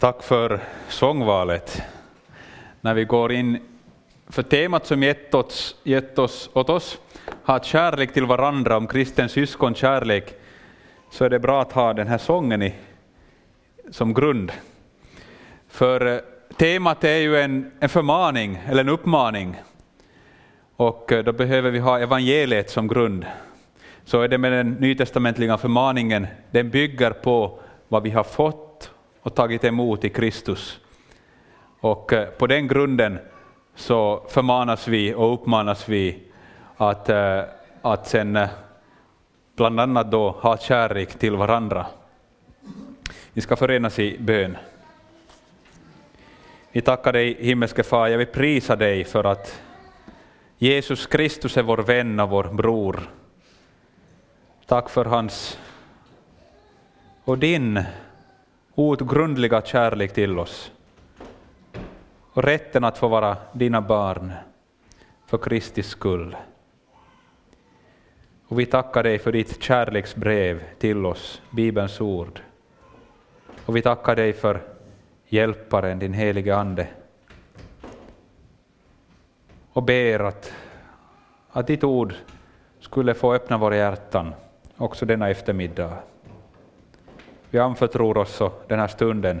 Tack för sångvalet. När vi går in för temat som gett oss, gett oss åt oss, ha kärlek till varandra, om kristen syskonkärlek, så är det bra att ha den här sången i, som grund. För eh, temat är ju en, en förmaning, eller en uppmaning, och eh, då behöver vi ha evangeliet som grund. Så är det med den nytestamentliga förmaningen, den bygger på vad vi har fått och tagit emot i Kristus. Och eh, på den grunden så förmanas vi och uppmanas vi att, eh, att sen eh, bland annat då ha kärlek till varandra. Vi ska förenas i bön. Vi tackar dig himmelske Far, jag vill prisa dig för att Jesus Kristus är vår vän och vår bror. Tack för hans och din outgrundliga kärlek till oss och rätten att få vara dina barn för Kristi skull. Och vi tackar dig för ditt kärleksbrev till oss, Bibelns ord. Och vi tackar dig för hjälparen, din helige Ande. Och ber att, att ditt ord skulle få öppna våra hjärtan också denna eftermiddag. Vi anförtror oss den här stunden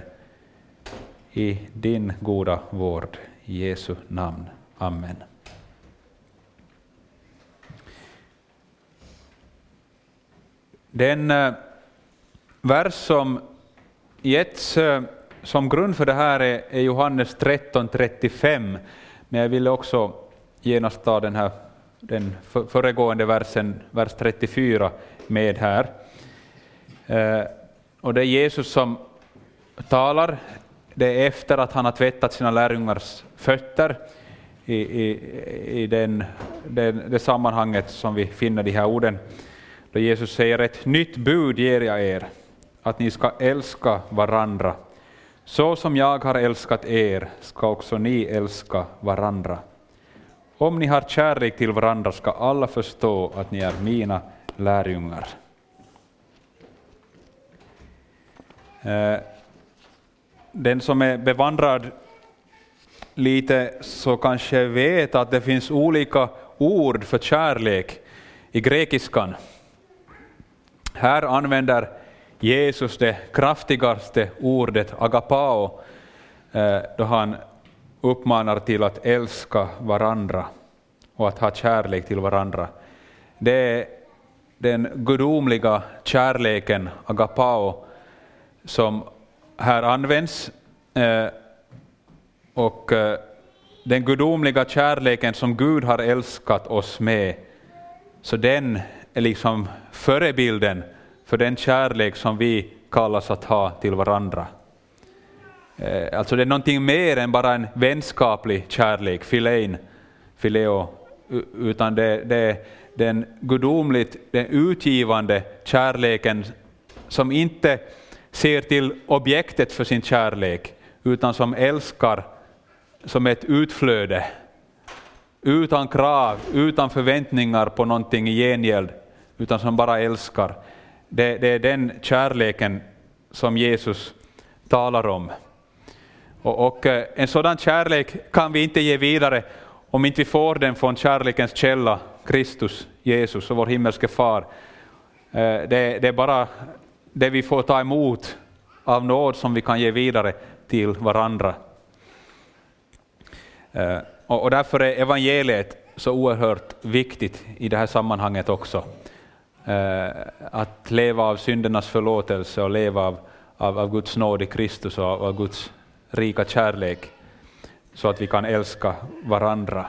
i din goda vård. I Jesu namn. Amen. Den eh, vers som getts eh, som grund för det här är Johannes 13.35, men jag ville också genast ta den här den föregående versen, vers 34, med här. Eh, och det är Jesus som talar, det är efter att han har tvättat sina lärjungars fötter i, i, i den, den, det sammanhanget som vi finner de här orden. Då Jesus säger ett nytt bud ger jag er, att ni ska älska varandra. Så som jag har älskat er ska också ni älska varandra. Om ni har kärlek till varandra ska alla förstå att ni är mina lärjungar. Eh, Eh, den som är bevandrad lite så kanske vet att det finns olika ord för kärlek i grekiskan. Här använder Jesus det kraftigaste ordet agapao eh, då han uppmanar till att älska varandra och att ha kärlek till varandra. Det är den gudomliga kärleken, agapao, som här används. Eh, och eh, den gudomliga kärleken som Gud har älskat oss med, så den är liksom förebilden för den kärlek som vi kallas att ha till varandra. Eh, alltså det är någonting mer än bara en vänskaplig kärlek, filein, fileo, utan det, det är den gudomligt, den utgivande kärleken som inte ser till objektet för sin kärlek, utan som älskar som ett utflöde, utan krav, utan förväntningar på någonting i gengäld, utan som bara älskar. Det, det är den kärleken som Jesus talar om. Och, och, eh, en sådan kärlek kan vi inte ge vidare om inte vi får den från kärlekens källa, Kristus, Jesus och vår himmelske far. Eh, det, det är bara det vi får ta emot av nåd som vi kan ge vidare till varandra. Eh, och därför är evangeliet så oerhört viktigt i det här sammanhanget också. Eh, att leva av syndernas förlåtelse och leva av, av, av Guds nåd i Kristus och av Guds rika kärlek så att vi kan älska varandra.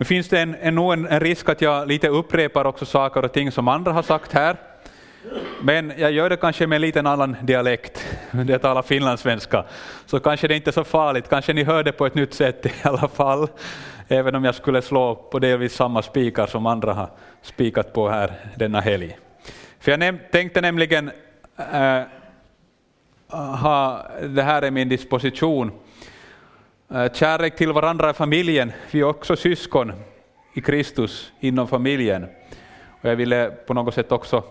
Nu finns det en, en, en risk att jag lite upprepar också saker och ting som andra har sagt här. Men jag gör det kanske med en liten annan dialekt, jag talar finlandssvenska, så kanske det inte är så farligt, kanske ni hör det på ett nytt sätt i alla fall, även om jag skulle slå på delvis samma spikar som andra har spikat på här denna helg. För jag tänkte nämligen äh, ha, det här är min disposition. Eh, kärlek till varandra i familjen, vi är också syskon i Kristus inom familjen. Och jag ville på något sätt också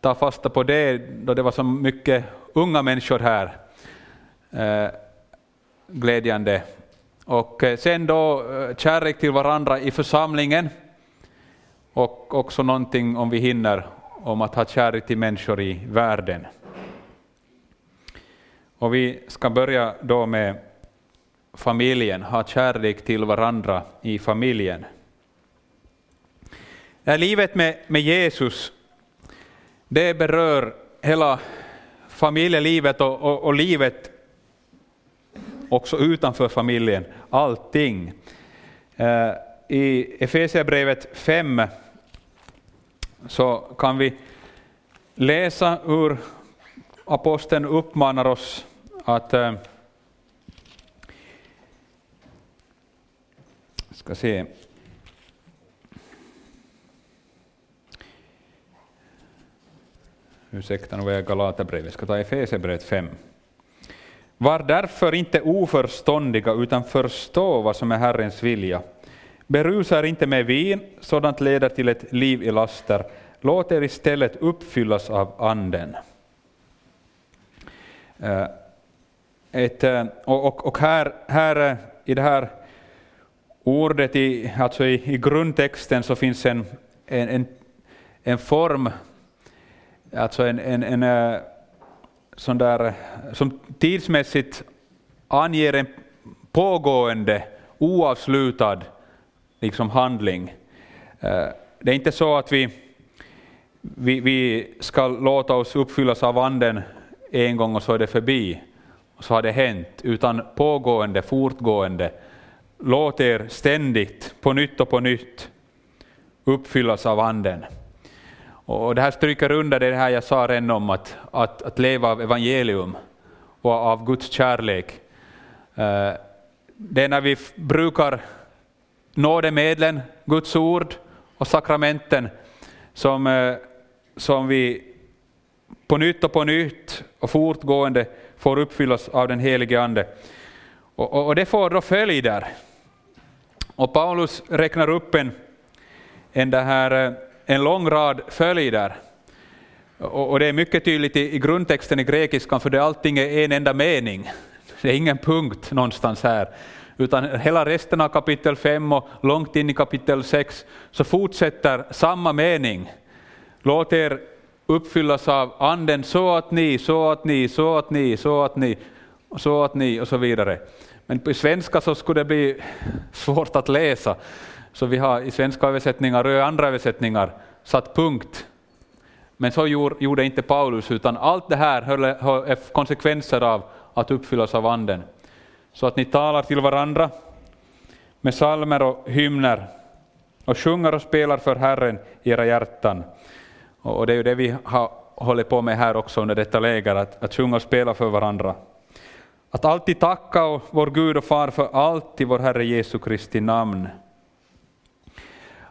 ta fasta på det, då det var så mycket unga människor här. Eh, glädjande. Och eh, sen då kärlek till varandra i församlingen och också någonting, om vi hinner, om att ha kärlek till människor i världen. Och vi ska börja då med familjen, ha kärlek till varandra i familjen. Det här livet med, med Jesus, det berör hela familjelivet och, och, och livet också utanför familjen, allting. Eh, I Efesierbrevet 5 så kan vi läsa hur aposteln uppmanar oss att eh, ska se. Ursäkta, nu var jag Galaterbrevet. Jag ska ta Efesierbrevet 5. Var därför inte oförståndiga, utan förstå vad som är Herrens vilja. Berusa er inte med vin, sådant leder till ett liv i laster. Låt er istället uppfyllas av Anden. Eh, ett, eh, och, och, och här, här eh, i det här ordet, i, alltså i, i grundtexten, så finns en, en, en, en form, alltså en, en, en eh, sån där, som tidsmässigt anger en pågående, oavslutad liksom handling. Eh, det är inte så att vi, vi, vi ska låta oss uppfyllas av Anden en gång och så är det förbi, och så har det hänt, utan pågående, fortgående. Låt er ständigt, på nytt och på nytt, uppfyllas av Anden. Och det här stryker under det här jag sa redan om att, att, att leva av evangelium och av Guds kärlek. Eh, det är när vi brukar nådemedlen, Guds ord och sakramenten som, eh, som vi på nytt och på nytt och fortgående får uppfyllas av den helige Ande. Och, och, och det får då följder. Och Paulus räknar upp en, en, det här, eh, en lång rad följder. Och, och det är mycket tydligt i, i grundtexten i grekiskan, för det allting är en enda mening. Det är ingen punkt någonstans här. Utan hela resten av kapitel 5 och långt in i kapitel 6 så fortsätter samma mening. Låt er uppfyllas av anden så att ni, så att ni, så att ni, så att ni, så att ni och så vidare. Men på svenska så skulle det bli svårt att läsa, så vi har i svenska översättningar och i andra översättningar satt punkt. Men så gjorde inte Paulus, utan allt det här är konsekvenser av att uppfyllas av anden. Så att ni talar till varandra med salmer och hymner och sjunger och spelar för Herren i era hjärtan och det är ju det vi har hållit på med här också under detta läger, att, att sjunga och spela för varandra. Att alltid tacka vår Gud och Far för allt i vår Herre Jesu Kristi namn.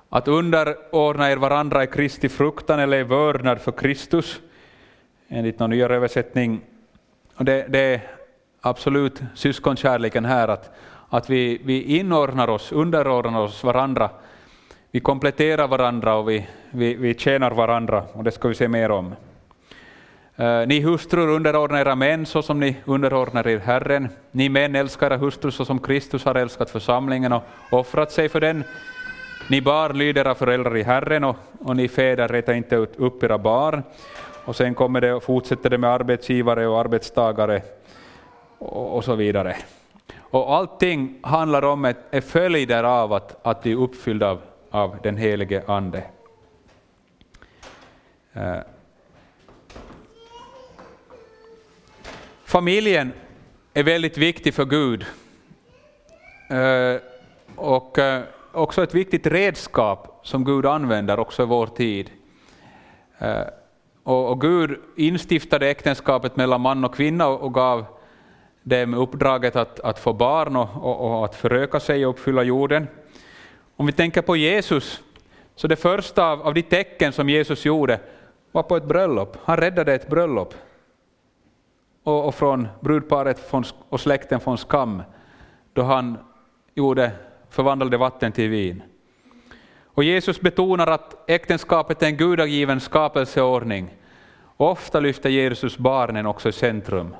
Att underordna er varandra i Kristi fruktan eller i vördnad för Kristus, enligt någon nyare översättning. Det, det är absolut syskonkärleken här, att, att vi, vi inordnar oss, underordnar oss varandra vi kompletterar varandra och vi, vi, vi tjänar varandra, och det ska vi se mer om. Eh, ni hustrur underordnar era män så som ni underordnar er Herren. Ni män älskar era hustrur så som Kristus har älskat församlingen och offrat sig för den. Ni barn lyder era föräldrar i Herren och, och ni fäder rätar inte upp era barn. Och sen kommer det och fortsätter det med arbetsgivare och arbetstagare och, och så vidare. Och allting handlar om ett, ett följder av att, att bli uppfylld av av den helige Ande. Uh. Familjen är väldigt viktig för Gud eh, och eh, också ett viktigt redskap som Gud använder också i vår tid. Eh, och Gud instiftade äktenskapet mellan man och kvinna och gav dem uppdraget att, att få barn och, och, och att föröka sig och uppfylla jorden. Om vi tänker på Jesus, så det första av, av de tecken som Jesus gjorde var på ett bröllop. Han räddade ett bröllop och, och från brudparet från, och släkten från skam, då han gjorde, förvandlade vatten till vin. Och Jesus betonar att äktenskapet är en gudagiven skapelseordning Ofta lyfter Jesus barnen också i centrum.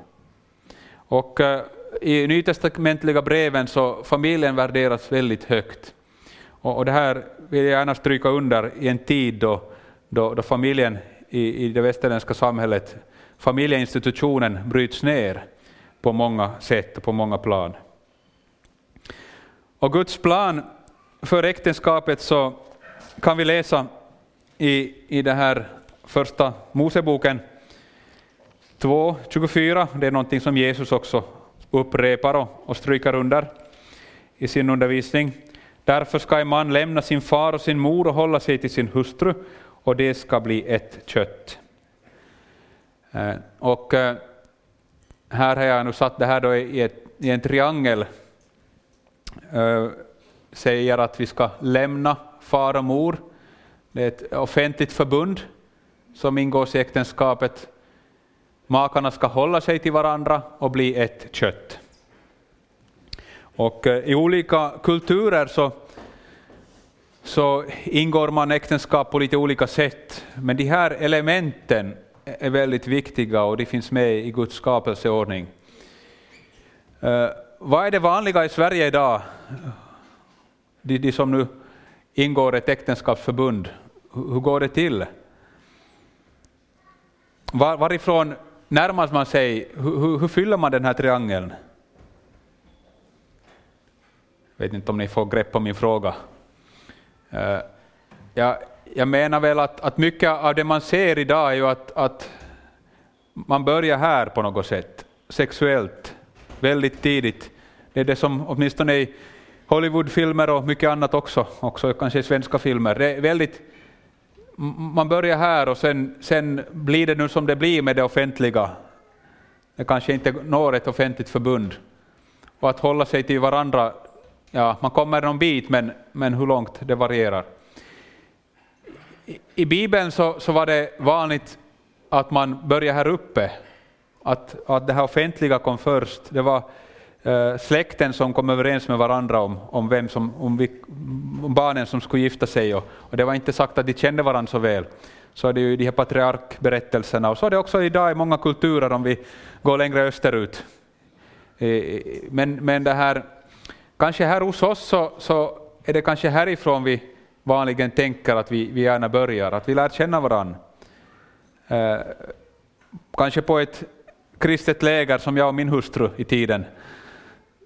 Och eh, i nytestamentliga breven så familjen värderas väldigt högt. Och, och det här vill jag gärna stryka under i en tid då, då, då familjen i, i det västerländska samhället, familjeinstitutionen bryts ner på många sätt och på många plan. Och Guds plan för äktenskapet så kan vi läsa i, i den här första Moseboken 2.24. Det är någonting som Jesus också upprepar och, och stryker under i sin undervisning. Därför ska en man lämna sin far och sin mor och hålla sig till sin hustru, och det ska bli ett kött. Eh, och eh, här har jag nu satt det här då i, ett, i en triangel, eh, säger att vi ska lämna far och mor. Det är ett offentligt förbund som ingås i äktenskapet. Makarna ska hålla sig till varandra och bli ett kött. Och i olika kulturer så, så ingår man äktenskap på lite olika sätt, men de här elementen är väldigt viktiga och de finns med i Guds skapelseordning. Eh, vad är det vanliga i Sverige idag? De, de som nu ingår ett äktenskapsförbund, hur går det till? Var, varifrån närmar man sig? Hur, hur, fyller man den här triangeln? Jag vet inte om ni får grepp på min fråga. Uh, jag menar väl att, att mycket av det man ser idag är ju att, att man börjar här på något sätt, sexuellt, väldigt tidigt. Det är det som åtminstone i Hollywoodfilmer och mycket annat också, också kanske i svenska filmer, det är väldigt man börjar här och sen, sen blir det nu som det blir med det offentliga. Det kanske inte når ett offentligt förbund. Och att hålla sig till varandra, ja, man kommer någon bit, men, men hur långt, det varierar i Bibeln så, så var det vanligt att man började här uppe, att, att det här offentliga kom först. Det var eh, släkten som kom överens med varandra om, om, vem som, om, vi, om barnen som skulle gifta sig, och, och, det var inte sagt att de kände varandra så väl. Så är det ju i de här patriarkberättelserna, och så är det också idag i många kulturer om vi går längre österut. Men, men det här, kanske här hos oss så, så är det kanske härifrån vi vanligen tänker att vi, vi gärna börjar, att vi lär känna varandra. Eh, kanske på ett kristet läger som jag och min hustru i tiden,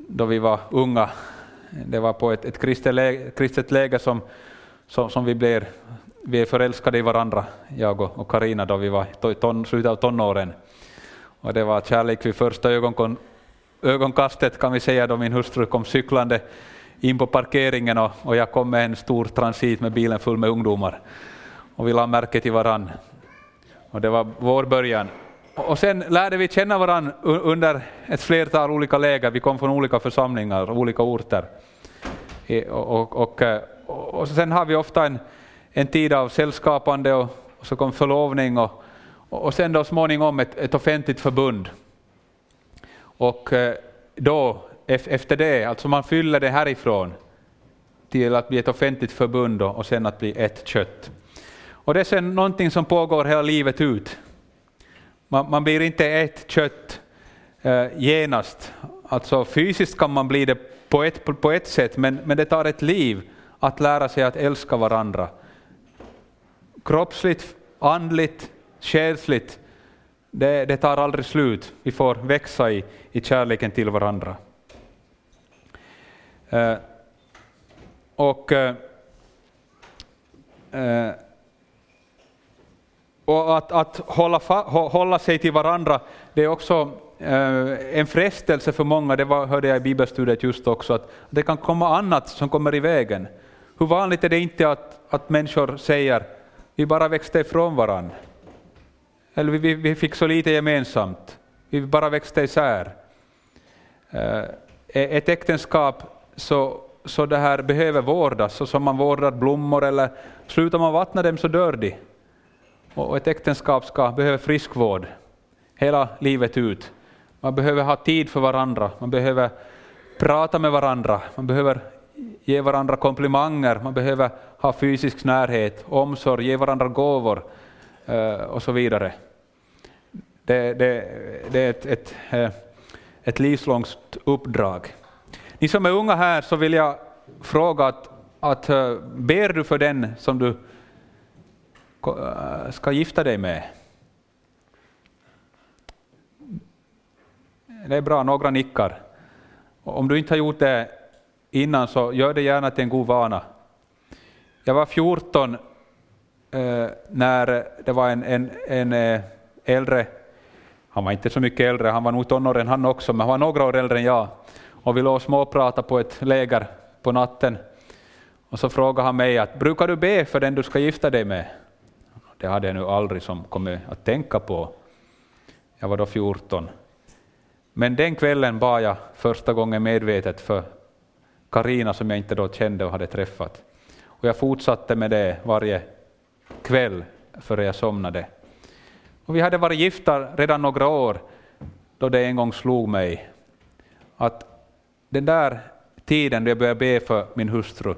då vi var unga. Det var på ett, ett kristet, läger, kristet läger som, som, som vi blev vi är förälskade i varandra, jag och Karina då vi var i ton, slutet av tonåren. Och det var kärlek vid första ögonkon, ögonkastet kan vi säga då min hustru kom cyklande in på parkeringen och, och jag kom med en stor transit med bilen full med ungdomar. Och vi la märke till varann. Och det var vår början. Och sen lärde vi känna varann under ett flertal olika läger. Vi kom från olika församlingar, olika orter. Och, och, och, eh, och sen har vi ofta en, en tid av sällskapande och, och så kom förlovning och, och sen då småningom ett, ett offentligt förbund. Och eh, då efter det, alltså man fyller det härifrån till att bli ett offentligt förbund och sen att bli ett kött. Och det är sen någonting som pågår hela livet ut. Man, man blir inte ett kött eh, genast. Alltså fysiskt kan man bli det på ett, på ett sätt, men, men det tar ett liv att lära sig att älska varandra. Kroppsligt, andligt, själsligt, det, det tar aldrig slut. Vi får växa i, i kärleken till varandra. Eh, och, eh, eh, och att, att hålla, hålla sig till varandra, det är också eh, en frestelse för många, det var, hörde jag i bibelstudiet just också, att det kan komma annat som kommer i vägen. Hur vanligt är det inte att, att människor säger vi bara växte ifrån varandra? Eller vi, vi fick så lite gemensamt, vi bara växte isär. Eh, ett äktenskap så, så det här behöver vårdas, så som man vårdar blommor, eller slutar man vattna dem så dör de. Och ett äktenskap ska behöva friskvård hela livet ut. Man behöver ha tid för varandra, man behöver prata med varandra, man behöver ge varandra komplimanger, man behöver ha fysisk närhet, omsorg, ge varandra gåvor eh, och så vidare. Det, det, det är ett, ett, eh, ett livslångt uppdrag. Ni som är unga här så vill jag fråga att, att eh, ber du för den som du eh, ska gifta dig med? Det är bra, några nickar. Om du inte har gjort det innan så gör det gärna till en god vana. Jag var 14 eh, när det var en, en, en eh, äldre, han var inte så mycket äldre, han var nog tonåren han också, men han var några år äldre än jag. Och vi låg och småpratade på ett läger på natten. Och så frågade han mig att brukar du be för den du ska gifta dig med? Det hade jag nu aldrig som kommit att tänka på. Jag var då 14. Men den kvällen bad jag första gången medvetet för Karina som jag inte då kände och hade träffat. Och jag fortsatte med det varje kväll före jag somnade. Och vi hade varit gifta redan några år då det en gång slog mig att den där tiden då jag började be för min hustru,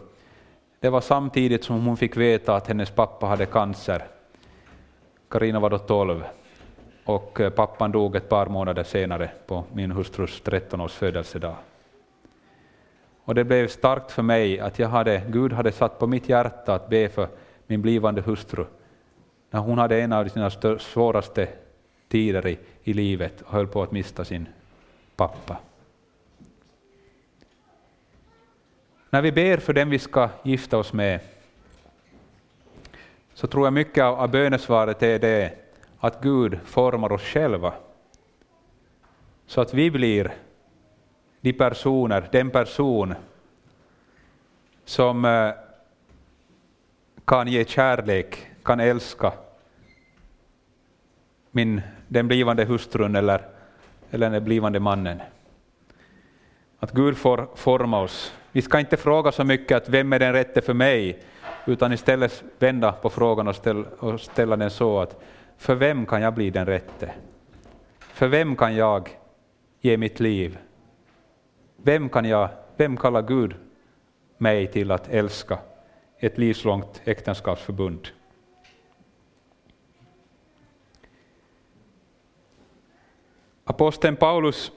det var samtidigt som hon fick veta att hennes pappa hade cancer. Karina var då 12 och eh, pappan dog ett par månader senare på min hustrus 13-års födelsedag. Och det blev starkt för mig att jag hade, Gud hade satt på mitt hjärta att be för min blivande hustru, när hon hade en av sina svåraste tider i, i livet och höll på att mista sin pappa. När vi ber för den vi ska gifta oss med, så tror jag mycket av bönesvaret är det att Gud formar oss själva, så att vi blir de personer, den person som eh, kan ge kärlek, kan älska min, den blivande hustrun eller, eller den blivande mannen. Att Gud får forma oss. Vi ska inte fråga så mycket att vem är den rätte för mig, utan istället vända på frågan och ställa, och ställa den så att för vem kan jag bli den rätte? För vem kan jag ge mitt liv? Vem, kan jag, vem kallar Gud mig till att älska? Ett livslångt äktenskapsförbund. Aposteln Paulus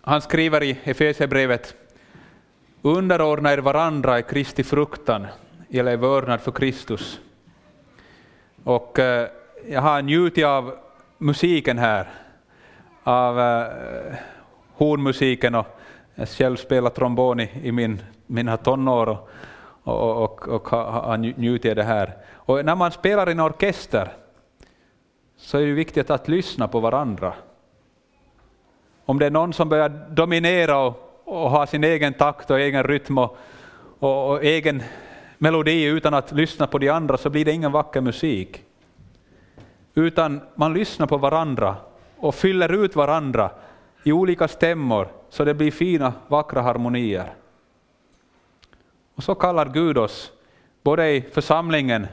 han skriver i Efesierbrevet underordna er varandra i Kristi fruktan, eller i vördnad för Kristus. Och eh, jag har njutit av musiken här, av eh, hornmusiken och jag själv spelat trombon i, i min, mina tonår och, och, och, och har njutit av det här. Och när man spelar i en orkester så är det viktigt att lyssna på varandra. Om det är någon som börjar dominera och, och ha sin egen takt och egen rytm och, och, och egen melodi utan att lyssna på de andra så blir det ingen vacker musik. Utan man lyssnar på varandra och fyller ut varandra i olika stämmor så det blir fina, vackra harmonier. Och så kallar Gud oss, både i församlingen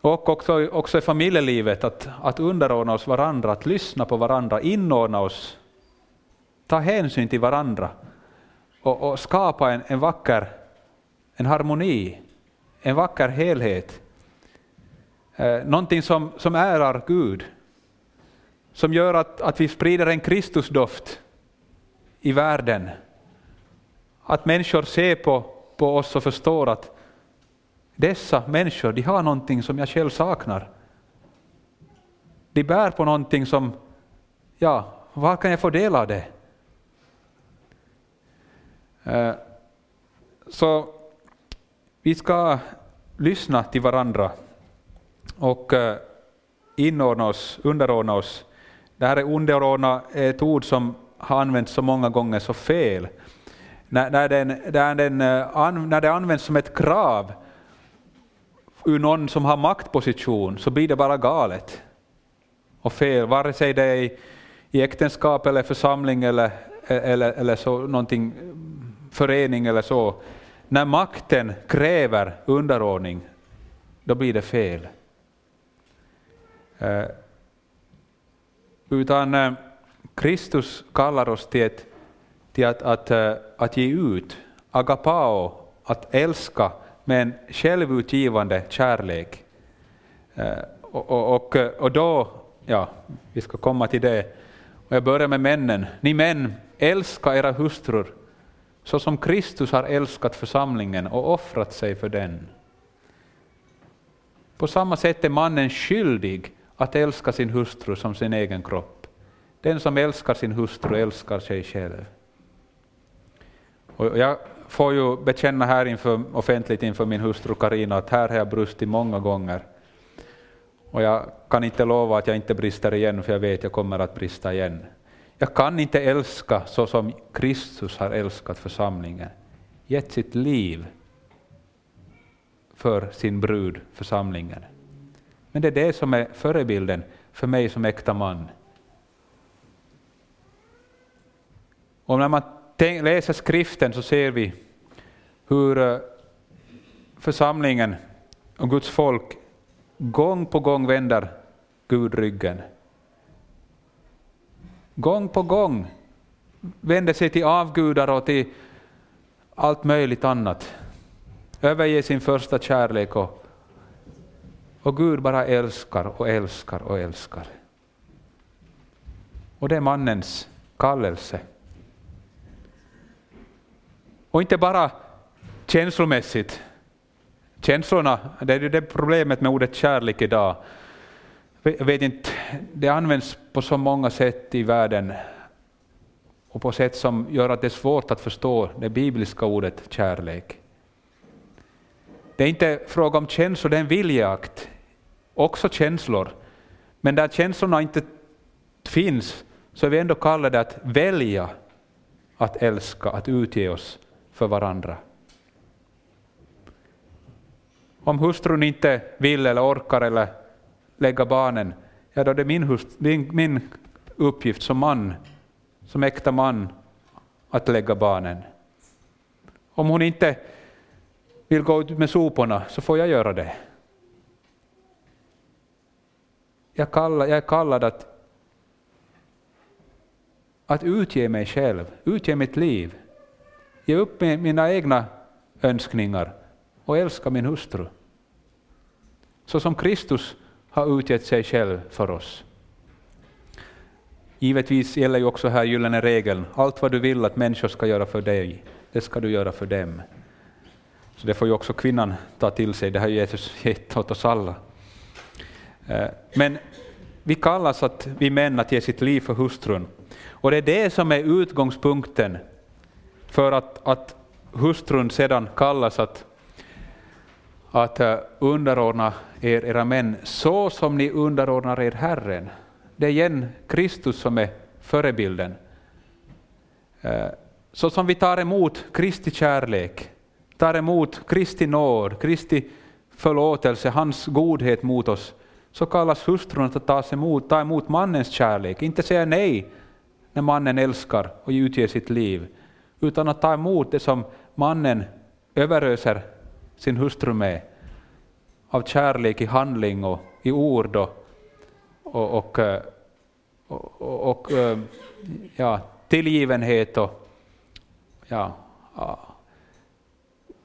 och också, också i familjelivet, att, att underordna oss varandra, att lyssna på varandra, inordna oss, ta hänsyn till varandra och, och skapa en, en vacker en harmoni, en vacker helhet. Eh, någonting som, som ärar Gud, som gör att, att vi sprider en Kristusdoft i världen. Att människor ser på, på oss och förstår att dessa människor, de har någonting som jag själv saknar. De bär på någonting som, ja, var kan jag få del av det? Eh, så vi ska lyssna till varandra och eh, inordna oss, underordna oss. Det här är underordna eh, ett ord som har använts så många gånger så fel. När, när, den, när, den, när det används som ett krav ur någon som har maktposition så blir det bara galet och fel, vare sig det är i, i äktenskap eller församling eller, eller, eller så, någonting, förening eller så. När makten kräver underordning, då blir det fel. Eh, utan eh, Kristus kallar oss till, ett, till att, att, eh, att ge ut, agapao, att älska med en självutgivande kärlek. Eh, och, och, och, och då ja, vi ska komma till det. Och jag börjar med männen. Ni män, älska era hustrur så som Kristus har älskat församlingen och offrat sig för den. På samma sätt är mannen skyldig att älska sin hustru som sin egen kropp. Den som älskar sin hustru älskar sig själv. Och jag får ju bekänna här inför, offentligt inför min hustru Karina att här har jag brustit många gånger. Och jag kan inte lova att jag inte brister igen, för jag vet att jag kommer att brista igen. Jag kan inte älska så som Kristus har älskat församlingen, gett sitt liv för sin brud, församlingen. Men det är det som är förebilden för mig som äkta man. Och när man läser skriften så ser vi hur eh, församlingen och Guds folk gång på gång vänder Gud ryggen. Gång på gång vänder sig till avgudar och till allt möjligt annat. Överger sin första kärlek och, och Gud bara älskar och älskar och älskar. Och det är mannens kallelse. Och inte bara känslomässigt. Känslorna, det är ju det problemet med ordet kärlek idag. Jag vet inte, det används på så många sätt i världen och på sätt som gör att det är svårt att förstå det bibliska ordet kärlek. Det är inte fråga om känslor, det är en viljeakt. Också känslor. Men där känslorna inte finns så är vi ändå kallade att välja att älska, att utge oss för varandra. Om hustrun inte vill eller orkar eller lägga barnen, ja då är det min, hust, min, min uppgift som man, som äkta man, att lägga barnen. Om hon inte vill gå ut med soporna så får jag göra det. Jag, kallar, jag är kallad att, att utge mig själv, utge mitt liv, ge upp mina egna önskningar och älska min hustru. Så som Kristus har utgett sig själv för oss. Givetvis gäller ju också här gyllene regeln, allt vad du vill att människor ska göra för dig, det ska du göra för dem. Så det får ju också kvinnan ta till sig, det har Jesus gett åt oss alla. Eh, men vi kallas att vi män att ge sitt liv för hustrun. Och det är det som är utgångspunkten för att, att hustrun sedan kallas att, att eh, underordna er, era män, så som ni underordnar er Herren. Det är igen Kristus som är förebilden. Eh, så som vi tar emot Kristi kärlek, tar emot Kristi nåd, Kristi förlåtelse, hans godhet mot oss, så kallas hustrun att ta emot, ta emot mannens kärlek, inte säga nej när mannen älskar och utger sitt liv, utan att ta emot det som mannen överöser sin hustru med, av kärlek i handling och i ord och, och, och, eh, och, och eh, ja, tillgivenhet och ja,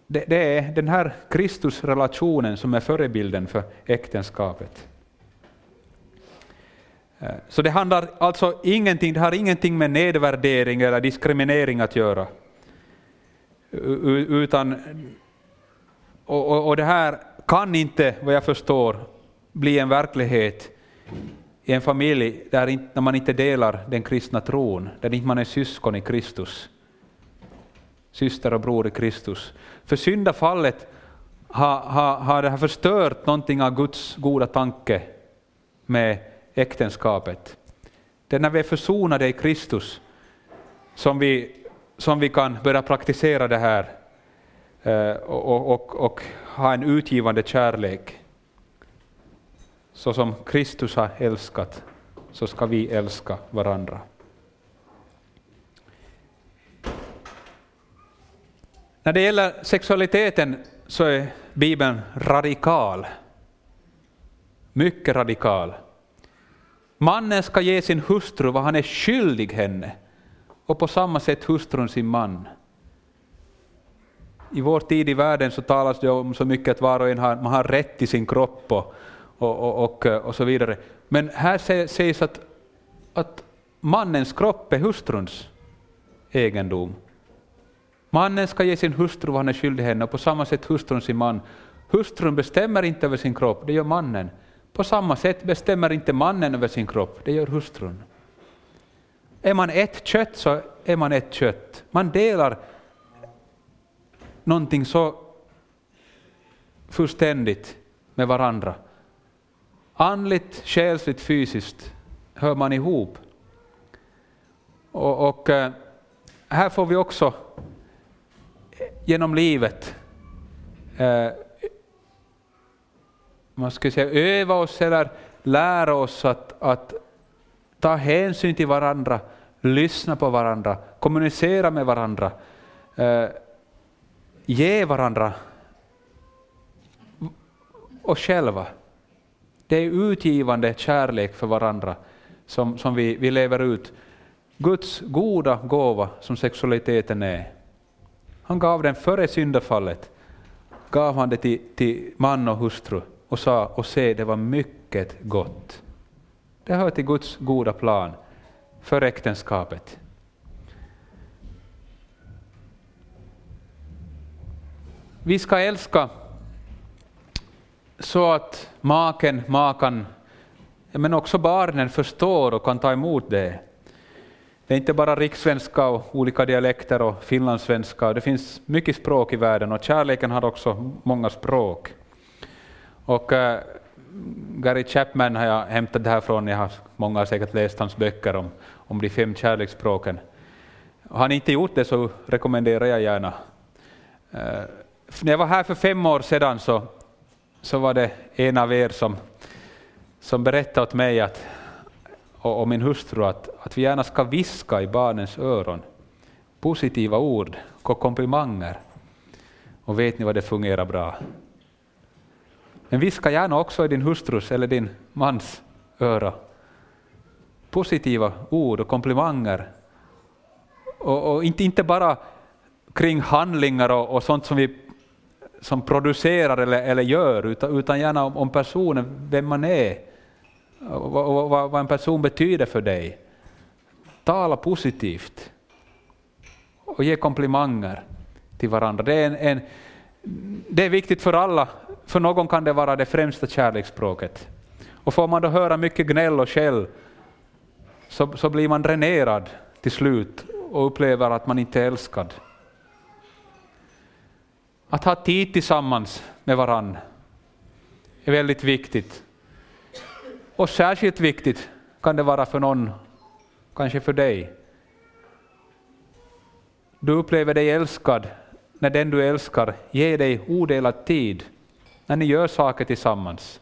det, det är den här Kristusrelationen som är förebilden för äktenskapet. Eh, så det handlar alltså ingenting, det har ingenting med nedvärdering eller diskriminering att göra. Utan, och, och, och det här kan inte, vad jag förstår, bli en verklighet i en familj där, man inte delar den kristna tron, där inte man är syskon i Kristus. Syster och bror i Kristus. För syndafallet har, har, har det här förstört någonting av Guds goda tanke med äktenskapet. Det är när vi är försonade i Kristus som vi, som vi kan börja praktisera det här Eh, och, och, och ha en utgivande kärlek. Så som Kristus har älskat, så ska vi älska varandra. När det gäller sexualiteten så är Bibeln radikal. Mycket radikal. Mannen ska ge sin hustru vad han är skyldig henne, och på samma sätt hustrun sin man. I vår tid i världen så talas det om så mycket att var och en har, man har rätt till sin kropp och, och, och, och, och så vidare. Men här sägs att, att mannens kropp är hustruns egendom. Mannen ska ge sin hustru vad han är skyldig henne och på samma sätt hustrun sin man. Hustrun bestämmer inte över sin kropp, det gör mannen. På samma sätt bestämmer inte mannen över sin kropp, det gör hustrun. Är man ett kött så är man ett kött. Man delar någonting så fullständigt med varandra. Andligt, själsligt, fysiskt hör man ihop. Och, och eh, här får vi också genom livet eh, man skulle säga öva oss eller lära oss att, att ta hänsyn till varandra, lyssna på varandra, kommunicera med varandra, eh, ge varandra och själva. Det är utgivande kärlek för varandra som, som vi, vi lever ut. Guds goda gåva som sexualiteten är. Han gav den före syndafallet, gav han det till, till man och hustru och sa och se, det var mycket gott. Det hör till Guds goda plan för äktenskapet. Vi ska älska så att maken, makan, men också barnen förstår och kan ta emot det. Det är inte bara rikssvenska och olika dialekter och finlandssvenska, det finns mycket språk i världen och kärleken har också många språk. Och äh, Gary Chapman har jag hämtat det här från, jag har, många har säkert läst hans böcker om, om de fem kärleksspråken. Har ni inte gjort det så rekommenderar jag gärna. Äh, när jag var här för fem år sedan så, så var det en av er som, som berättade åt mig att, och, och min hustru att, att vi gärna ska viska i barnens öron positiva ord och komplimanger. Och vet ni vad det fungerar bra? Men viska gärna också i din hustrus eller din mans öra. Positiva ord och komplimanger. Och, och inte, inte bara kring handlingar och, och, sånt som vi som producerar eller, eller gör, utan, utan gärna om, om personen, vem man är, och, och, vad, vad en person betyder för dig. Tala positivt och ge komplimanger till varandra. Det är, en, en, det är viktigt för alla för någon kan det vara det främsta kärleksspråket. Och får man då höra mycket gnäll och skäll så, så blir man dränerad till slut och upplever att man inte är älskad. Att ha tid tillsammans med varann är väldigt viktigt. Och särskilt viktigt kan det vara för någon, kanske för dig. Du upplever dig älskad när den du älskar ger dig odelad tid när ni gör saker tillsammans.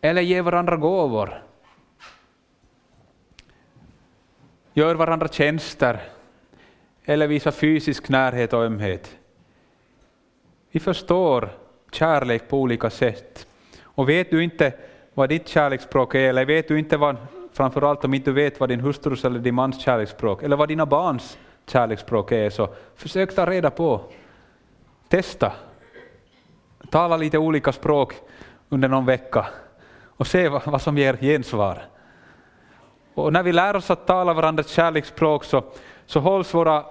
Eller ger varandra gåvor. Gör varandra tjänster. Eller visa fysisk närhet och ömhet. Vi förstår kärlek på olika sätt. Och vet du inte vad ditt kärleksspråk är, eller vet du inte vad, framförallt om inte du vet vad din hustrus eller din mans kärleksspråk, eller vad dina barns kärleksspråk är, så försök ta reda på Testa. Tala lite olika språk under någon vecka och se vad som ger gensvar. Och när vi lär oss att tala varandras kärleksspråk så, så hålls våra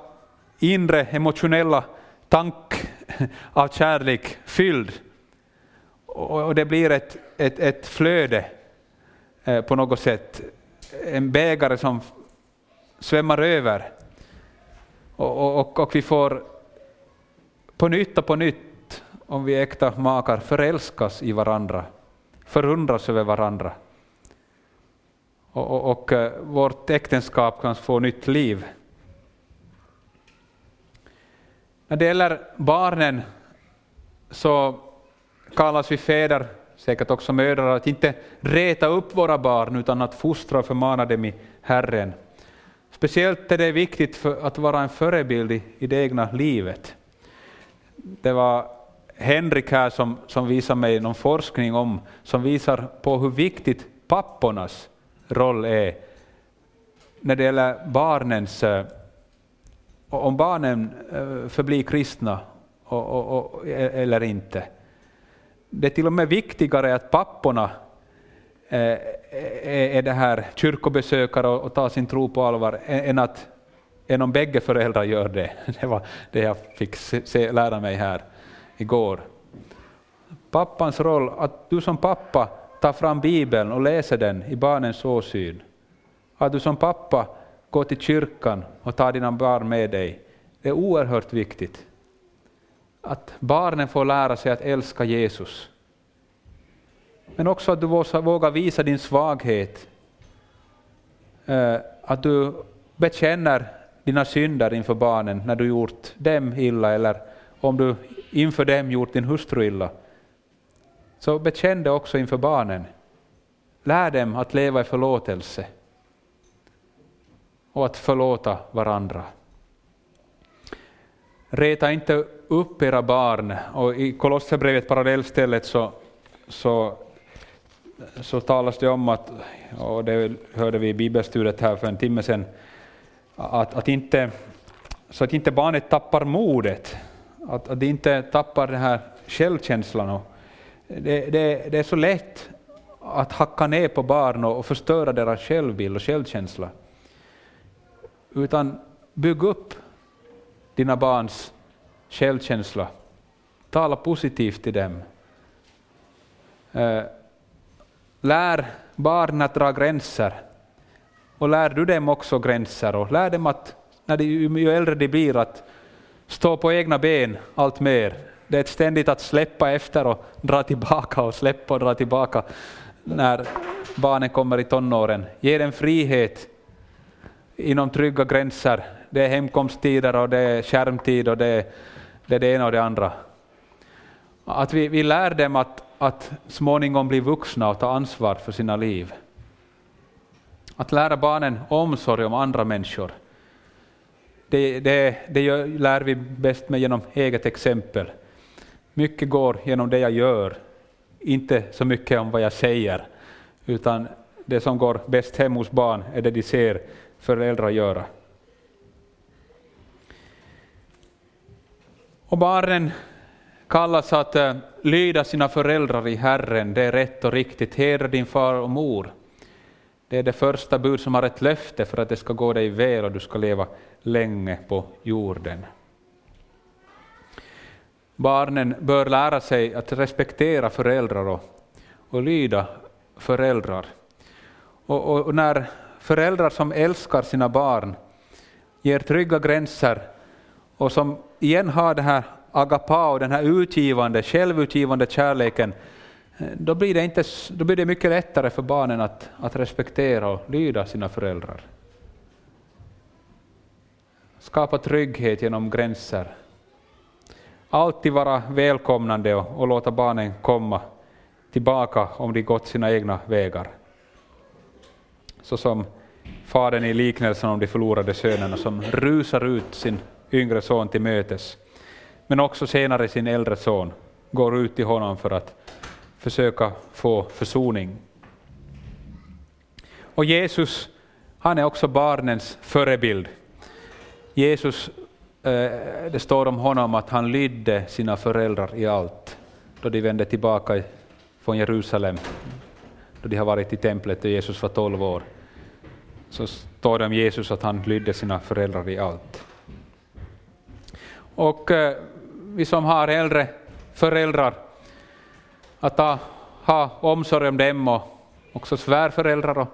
inre emotionella tank av kärlek fylld. Och det blir ett, ett, ett flöde eh, på något sätt. En bägare som svämmar över. Och, och, och vi får på nytt och på nytt, om vi är äkta makar förälskas i varandra, förundras över varandra. Och, och, och eh, vårt äktenskap kan få nytt liv. När det gäller barnen så kallas vi fäder, säkert också mödrar, att inte reta upp våra barn utan att fostra och förmana dem i Herren. Speciellt är det viktigt för att vara en förebild i, i det egna livet det var Henrik här som, som visade mig någon forskning om, som visar på hur viktigt pappornas roll är när det gäller barnens, eh, om barnen eh, förblir kristna och, och, och, e-, eller inte. det är till och med viktigare att papporna eh, e-, är det här kyrkobesökare och tar sin tro på allvar än, att, än om bägge föräldrar gör det. Det var det jag fick se, lära mig här igår. Pappans roll, att du som pappa tar fram Bibeln och läser den i barnens åsyn. Att du som pappa gå till kyrkan och ta dina barn med dig. Det är oerhört viktigt. Att barnen får lära sig att älska Jesus. Men också att du vågar visa din svaghet. Eh, att du bekänner dina synder inför barnen när du gjort dem illa eller om du inför dem gjort din hustru illa. Så bekänn det också inför barnen. Lär dem att leva i förlåtelse och att förlåta varandra. Reta inte upp era barn. Och I Kolosserbrevet, parallellstället, så, så, så talas det om att, och det hörde vi i bibelstudiet här för en timme sedan, att, att inte, så att inte barnet tappar modet, att, att det inte tappar den här självkänslan. Det, det, det, är så lätt att hacka ner på barn och förstöra deras självbild och självkänsla. Utan bygg upp dina barns självkänsla. Tala positivt till dem. Eh, lär barnen att dra gränser. Och lär du dem också gränser och lär dem att, när de, ju äldre de blir, att stå på egna ben allt mer. Det är ett ständigt att släppa efter och dra tillbaka och släppa och dra tillbaka när barnen kommer i tonåren. Ge dem frihet inom trygga gränser. Det är hemkomsttider och det är skärmtid och det är det, är det ena och det andra. Att vi, vi lär dem att, att småningom bli vuxna och ta ansvar för sina liv. Att lära barnen omsorg om andra människor. Det, det, det gör, lär vi bäst med genom eget exempel. Mycket går genom det jag gör, inte så mycket om vad jag säger, utan det som går bäst hem hos barn är det de ser föräldrar göra. Och barnen kallas att eh, lyda sina föräldrar i Herren, det är rätt och riktigt. Hedra din far och mor. Det är det första bud som har ett löfte för att det ska gå dig väl och du ska leva länge på jorden. Barnen bör lära sig att respektera föräldrar och, och lyda föräldrar. Och, och, och när föräldrar som älskar sina barn, ger trygga gränser och som igen har den här agapao, den här utgivande, självutgivande kärleken, då blir det, inte, då blir det mycket lättare för barnen att, att respektera och lyda sina föräldrar. Skapa trygghet genom gränser. Alltid vara välkomnande och, och låta barnen komma tillbaka om de gått sina egna vägar så som fadern i liknelsen om de förlorade sönerna som rusar ut sin yngre son till mötes, men också senare sin äldre son går ut till honom för att försöka få försoning. Och Jesus, han är också barnens förebild. Jesus, eh, det står om honom att han lydde sina föräldrar i allt, då de vände tillbaka från Jerusalem då de har varit i templet och Jesus var 12 år, så står det om Jesus att han lydde sina föräldrar i allt. Och eh, vi som har äldre föräldrar, att ha, ha omsorg om dem och också svärföräldrar och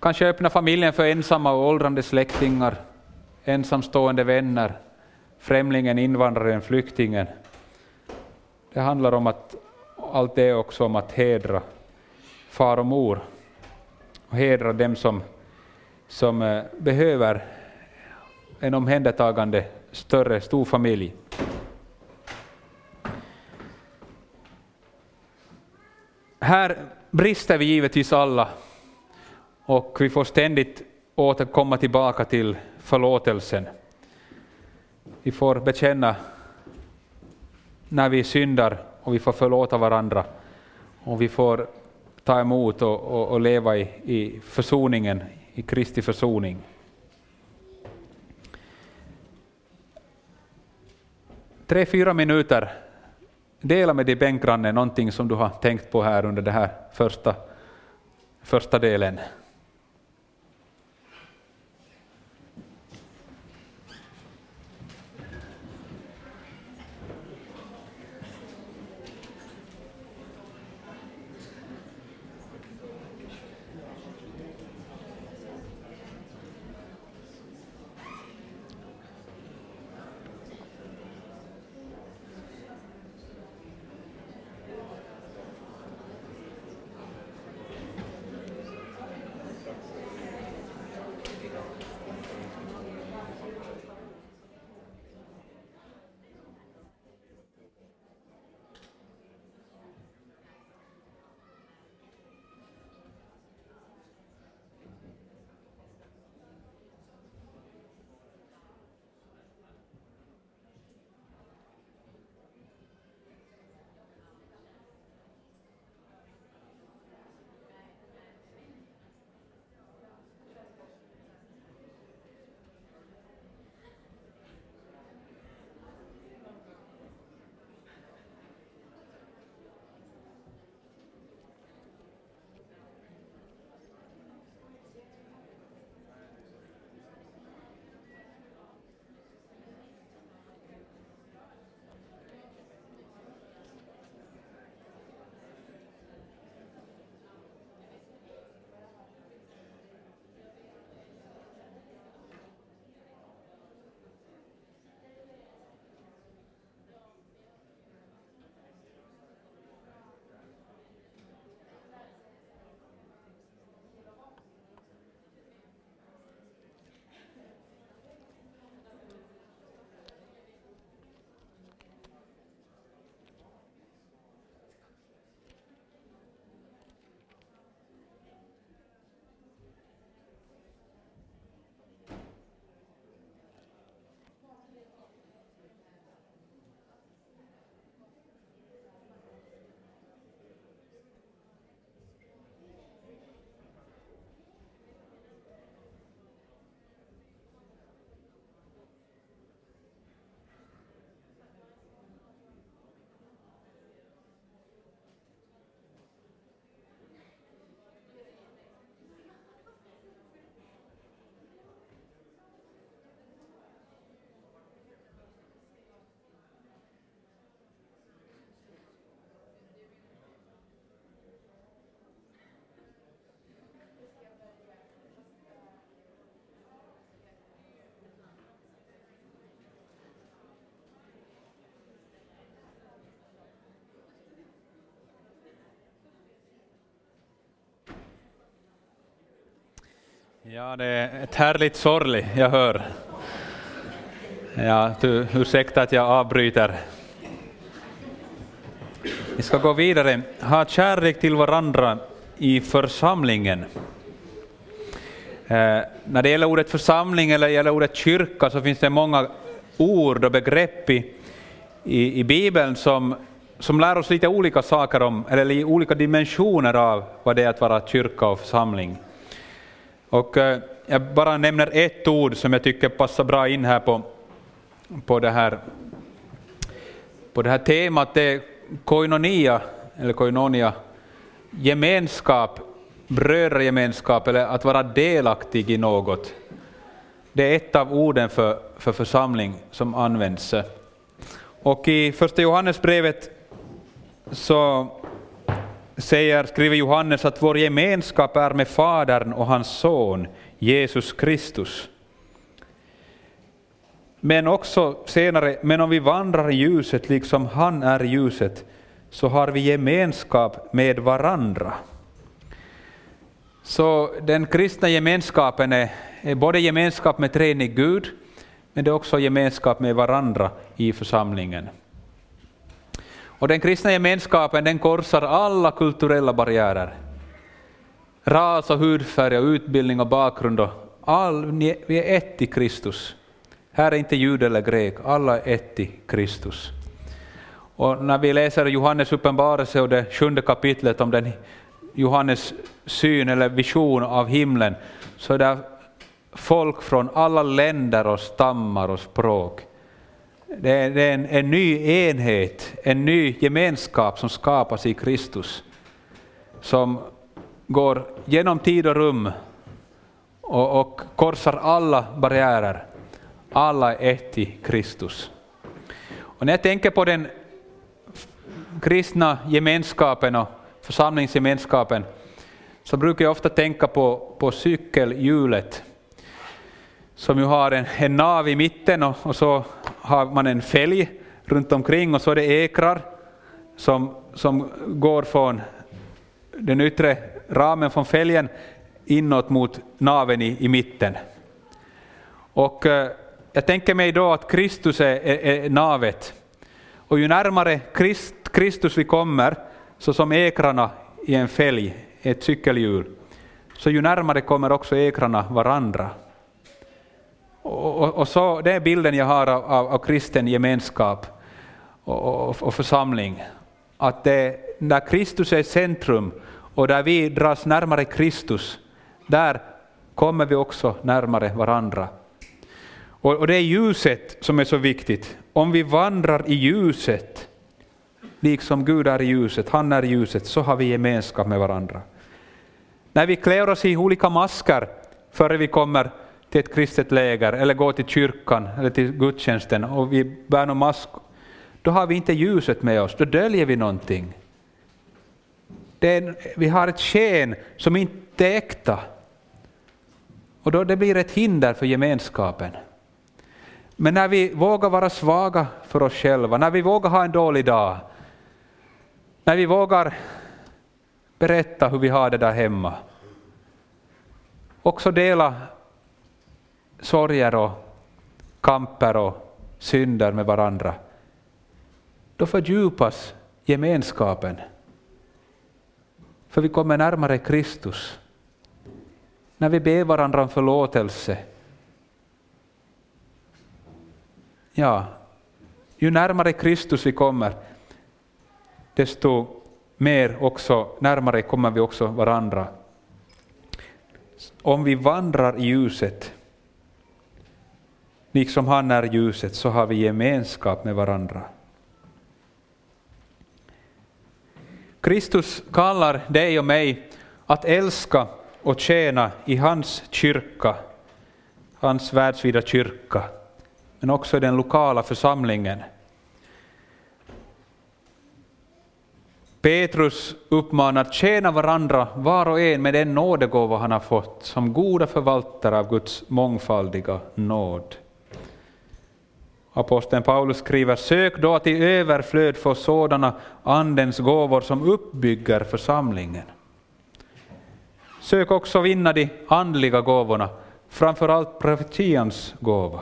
kanske öppna familjen för ensamma och åldrande släktingar, ensamstående vänner, främlingen, invandraren, flyktingen. Det handlar om att allt det också om att hedra far och mor och hedra dem som, som eh, behöver en omhändertagande större storfamilj. Här brister vi givetvis alla och vi får ständigt återkomma tillbaka till förlåtelsen. Vi får bekänna när vi syndar och vi får förlåta varandra och vi får ta emot och, och, och leva i, i försoningen, i Kristi försoning. Tre, fyra minuter dela med din bänkgranne någonting som du har tänkt på här under den här första, första delen. Ja, det är ett härligt sorgligt, jag hör. Ja, du, ursäkta att jag avbryter. Vi ska gå vidare. Ha kärlek till varandra i församlingen. Eh, när det gäller ordet församling eller gäller ordet kyrka så finns det många ord och begrepp i, i, i Bibeln som, som lär oss lite olika saker om, eller olika dimensioner av vad det är att vara kyrka och församling. Och eh, jag bara nämner ett ord som jag tycker passar bra in här på, på, det, här, på det här temat. Det är koinonia, eller koinonia, gemenskap, brödragemenskap eller att vara delaktig i något. Det är ett av orden för, för församling som används. Och i första Johannesbrevet så säger, skriver Johannes att vår gemenskap är med Fadern och hans son Jesus Kristus. Men också senare, men om vi vandrar i ljuset liksom han är i ljuset, så har vi gemenskap med varandra. Så den kristna gemenskapen är, är både gemenskap med treenig Gud, men det är också gemenskap med varandra i församlingen. Och den kristna gemenskapen den korsar alla kulturella barriärer. Ras och hudfärg och utbildning och bakgrund. Och all, vi är ett i Kristus. Här är inte jud eller grek, alla är ett i Kristus. Och när vi läser Johannes uppenbarelse och det sjunde kapitlet om den Johannes syn eller vision av himlen, så är det folk från alla länder och stammar och språk det är, det är en, en ny enhet, en ny gemenskap som skapas i Kristus. Som går genom tid och rum och, och korsar alla barriärer. Alla är ett i Kristus. Och när jag tänker på den kristna gemenskapen och församlingsgemenskapen så brukar jag ofta tänka på, på cykelhjulet som ju har en, en nav i mitten och, och, så har man en fälg runt omkring och så är det ekrar som, som går från den yttre ramen från fälgen inåt mot naven i, i mitten. Och eh, jag tänker mig då att Kristus är, är, är navet. Och ju närmare Christ, Kristus vi kommer, så som ekrarna i en fälg, ett cykelhjul, så ju närmare kommer också ekrarna varandra. Och, och, och, så, det är bilden jag har av, av, av kristen gemenskap och, och, och församling. Att det, när Kristus är centrum och där vi dras närmare Kristus, där kommer vi också närmare varandra. Och, och det är ljuset som är så viktigt. Om vi vandrar i ljuset, liksom Gud är i ljuset, han är i ljuset, så har vi gemenskap med varandra. När vi klär oss i olika masker före vi kommer till ett kristet läger eller går till kyrkan eller till gudstjänsten och vi bär någon mask, då har vi inte ljuset med oss, då döljer vi någonting. En, vi har ett sken som inte är äkta. Och då det blir ett hinder för gemenskapen. Men när vi vågar vara svaga för oss själva, när vi vågar ha en dålig dag, när vi vågar berätta hur vi har det där hemma, också dela sorger och kamper och synder med varandra, då fördjupas gemenskapen. För vi kommer närmare Kristus. När vi ber varandra om förlåtelse. Ja, ju närmare Kristus vi kommer, desto mer också, närmare kommer vi också varandra. Om vi vandrar i ljuset, liksom han är ljuset, så har vi gemenskap med varandra. Kristus kallar dig och mig att älska och tjäna i hans kyrka, hans världsvida kyrka, men också i den lokala församlingen. Petrus uppmanar att tjäna varandra var och en med den nådegåva han har fått som goda förvaltare av Guds mångfaldiga nåd. Aposteln Paulus skriver, sök då att i överflöd få sådana andens gåvor som uppbygger församlingen. Sök också vinna de andliga gåvorna, framför allt profetians gåva.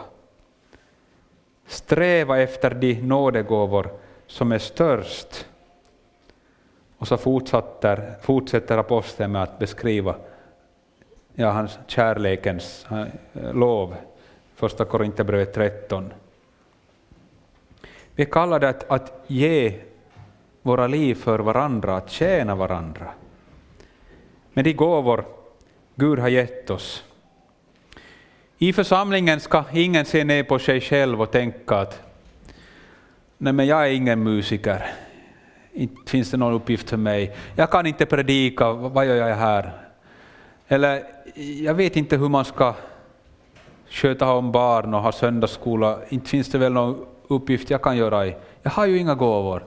Sträva efter de nådegåvor som är störst. Och så fortsätter, fortsätter aposteln med att beskriva ja, hans kärlekens eh, lov, första Korinthierbrevet 13. Vi är kallade att, att ge våra liv för varandra, att tjäna varandra. Med de gåvor Gud har gett oss. I församlingen ska ingen se ner på sig själv och tänka att nej men jag är ingen musiker, inte finns det någon uppgift för mig. Jag kan inte predika, vad gör jag här? Eller jag vet inte hur man ska sköta om barn och ha söndagsskola, inte finns det väl någon uppgift jag kan göra i. Jag har ju inga gåvor.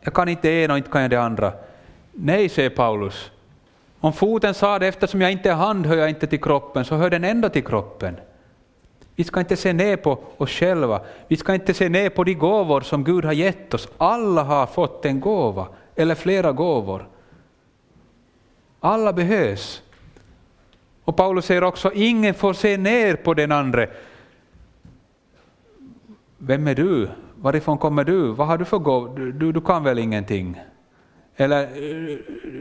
Jag kan inte det ena och inte kan jag det andra. Nej, säger Paulus. Om foten sa det, eftersom jag inte är hand hör jag inte till kroppen, så hör den ändå till kroppen. Vi ska inte se ner på oss själva. Vi ska inte se ner på de gåvor som Gud har gett oss. Alla har fått en gåva, eller flera gåvor. Alla behövs. Och Paulus säger också, ingen får se ner på den andra. Vem är du? Varifrån kommer du? Vad har du för gåva? Du, du kan väl ingenting? Eller, eh,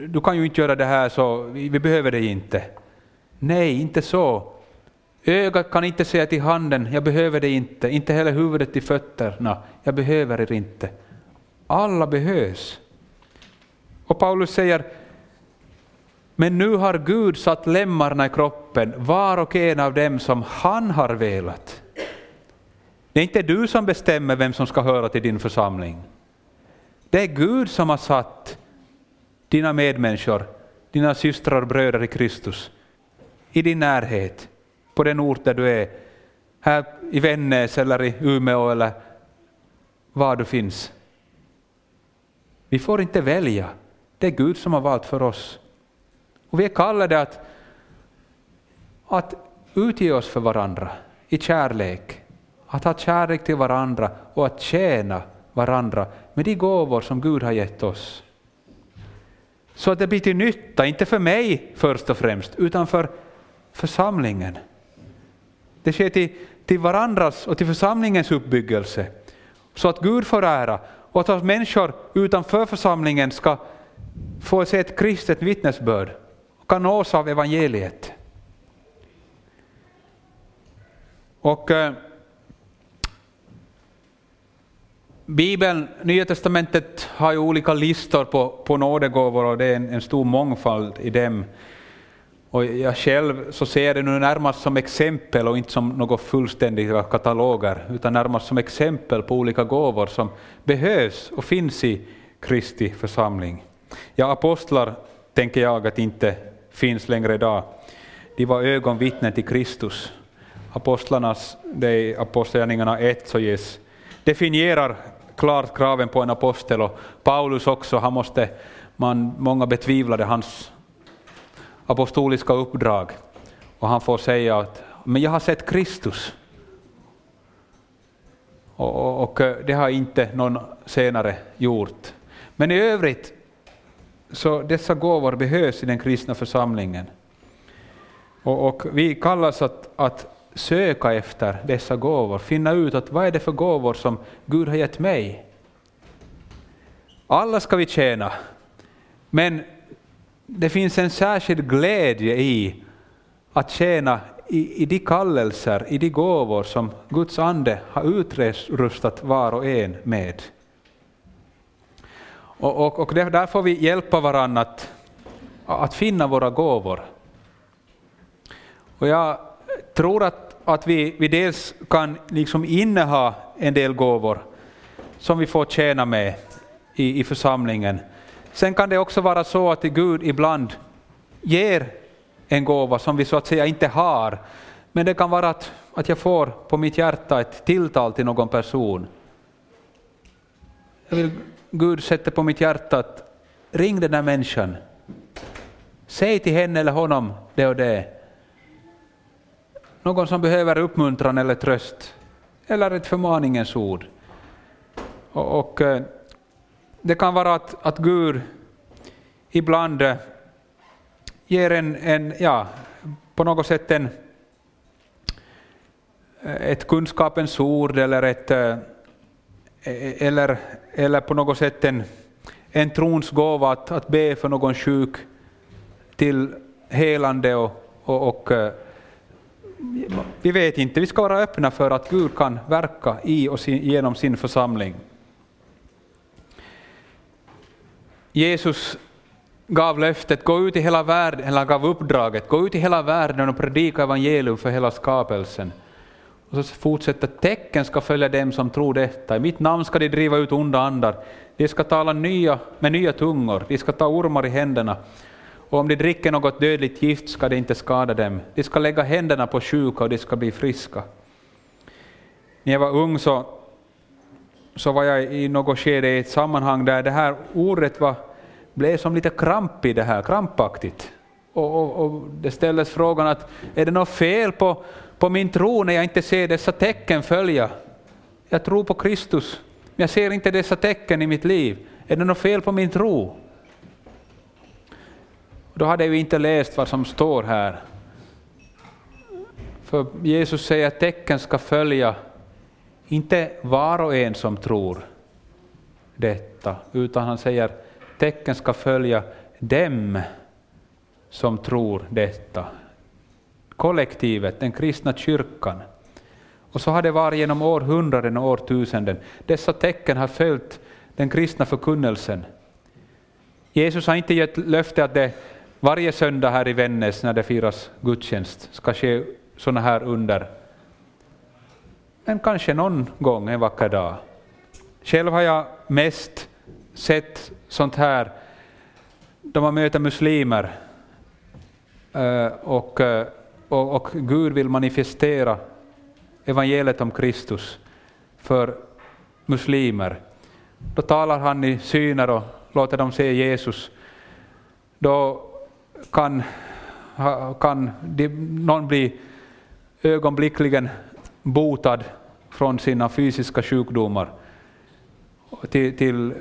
du kan ju inte göra det här så vi, vi behöver dig inte. Nej, inte så. Ögat kan inte säga till handen, jag behöver dig inte. Inte heller huvudet till fötterna, jag behöver er inte. Alla behövs. Och Paulus säger, men nu har Gud satt lemmarna i kroppen, var och en av dem som han har velat. Det är inte du som bestämmer vem som ska höra till din församling. Det är Gud som har satt dina medmänniskor, dina systrar och bröder i Kristus, i din närhet, på den ort där du är, här i Vännäs eller i Umeå eller var du finns. Vi får inte välja, det är Gud som har valt för oss. Och vi är kallade att, att utge oss för varandra i kärlek, att ha kärlek till varandra och att tjäna varandra med de gåvor som Gud har gett oss. Så att det blir till nytta, inte för mig först och främst, utan för församlingen. Det sker till, till varandras och till församlingens uppbyggelse, så att Gud får ära och att människor utanför församlingen ska få se ett kristet vittnesbörd och kan nås av evangeliet. Och eh, Bibeln, Nya Testamentet har ju olika listor på, på nådegåvor och det är en, en stor mångfald i dem. Och jag själv så ser det nu närmast som exempel och inte som några fullständiga kataloger, utan närmast som exempel på olika gåvor som behövs och finns i Kristi församling. Ja, apostlar tänker jag att inte finns längre idag. De var ögonvittnen till Kristus. Apostlarnas, det är Apostlagärningarna 1 så ges, definierar klart kraven på en apostel och Paulus också, han måste, man, många betvivlade hans apostoliska uppdrag och han får säga att men jag har sett Kristus. Och, och, och eh, det har inte någon senare gjort. Men i övrigt så dessa gåvor behövs i den kristna församlingen. Och, och vi kallas att, att söka efter dessa gåvor, finna ut att vad är det för gåvor som Gud har gett mig. Alla ska vi tjäna, men det finns en särskild glädje i att tjäna i, i de kallelser, i de gåvor som Guds ande har utrustat var och en med. Och, och, och där får vi hjälpa varandra att, att finna våra gåvor. Och jag tror att, att vi, vi dels kan liksom inneha en del gåvor som vi får tjäna med i, i församlingen. Sen kan det också vara så att Gud ibland ger en gåva som vi så att säga inte har, men det kan vara att, att jag får på mitt hjärta ett tilltal till någon person. Jag vill, Gud sätter på mitt hjärta att ring den där människan. Säg till henne eller honom det och det. Någon som behöver uppmuntran eller tröst, eller ett förmaningens ord. Och, och eh, det kan vara att, att Gud ibland eh, ger en, en, ja, på något sätt en, eh, ett kunskapens ord eller, ett, e-, e-, eller, eller på något sätt en, en trons gåva att, att be för någon sjuk till helande och, och, och vi vet inte, vi ska vara öppna för att Gud kan verka i och sin, genom sin församling. Jesus gav löftet, gå ut i hela världen, eller gav uppdraget, gå ut i hela världen och predika evangelium för hela skapelsen. Och så fortsätter tecken ska följa dem som tror detta. I mitt namn ska de driva ut onda andar. De ska tala nya, med nya tungor, de ska ta ormar i händerna. Och om de dricker något dödligt gift ska det inte skada dem. De ska lägga händerna på sjuka och de ska bli friska. När jag var ung så, så var jag i något skede i ett sammanhang där det här ordet var, blev som lite krampigt, det här, krampaktigt. Och, och, och det ställdes frågan att är det något fel på, på min tro när jag inte ser dessa tecken följa? Jag tror på Kristus, men jag ser inte dessa tecken i mitt liv. Är det något fel på min tro? Då hade ju inte läst vad som står här. För Jesus säger att tecken ska följa inte var och en som tror detta, utan han säger tecken ska följa dem som tror detta. Kollektivet, den kristna kyrkan. Och så har det varit genom århundraden och årtusenden. Dessa tecken har följt den kristna förkunnelsen. Jesus har inte gett löfte att det varje söndag här i Vännäs när det firas gudstjänst ska ske sådana här under. men kanske någon gång en vacker dag. Själv har jag mest sett sånt här då man möter muslimer eh, och, eh, och, och Gud vill manifestera evangeliet om Kristus för muslimer. Då talar han i syner och låter dem se Jesus. Då kan, kan någon bli ögonblickligen botad från sina fysiska sjukdomar till, till,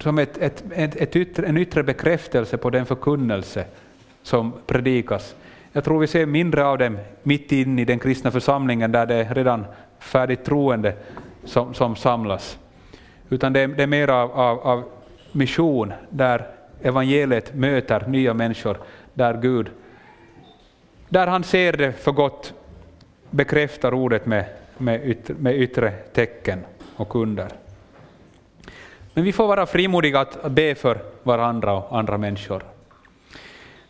som ett, ett, ett, ett yttre, en yttre bekräftelse på den förkunnelse som predikas. Jag tror vi ser mindre av dem mitt inne i den kristna församlingen där det är redan färdigt troende som, som samlas. Utan det, det är mer av, av, av, mission där evangeliet möter nya människor, där Gud, där han ser det för gott, bekräftar ordet med, med, yttre, med yttre tecken och under. Men vi får vara frimodiga att be för varandra och andra människor.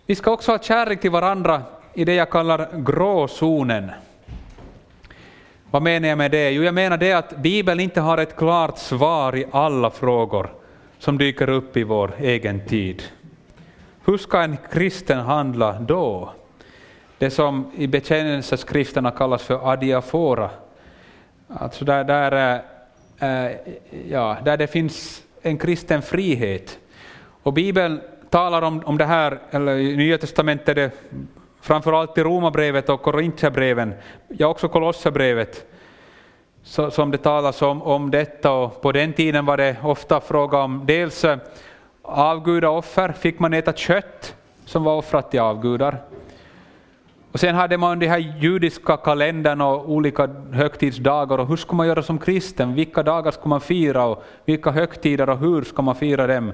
Vi ska också ha kärlek till varandra i det jag kallar gråzonen. Vad menar jag med det? Jo, jag menar det att Bibeln inte har ett klart svar i alla frågor som dyker upp i vår egen tid. Hur ska en kristen handla då? Det som i bekännelseskrifterna kallas för adiafora. Alltså där, där, äh, ja, där det finns en kristen frihet. Och Bibeln talar om, om det här, eller i Nya Testamentet, det, framförallt i Romarbrevet och Korintierbreven, ja också Kolosserbrevet, så, som det talas om, om detta. Och på den tiden var det ofta fråga om dels eh, avgudaoffer, fick man äta kött som var offrat till avgudar. Och sen hade man den här judiska kalendern och olika högtidsdagar och hur ska man göra som kristen? Vilka dagar ska man fira och vilka högtider och hur ska man fira dem?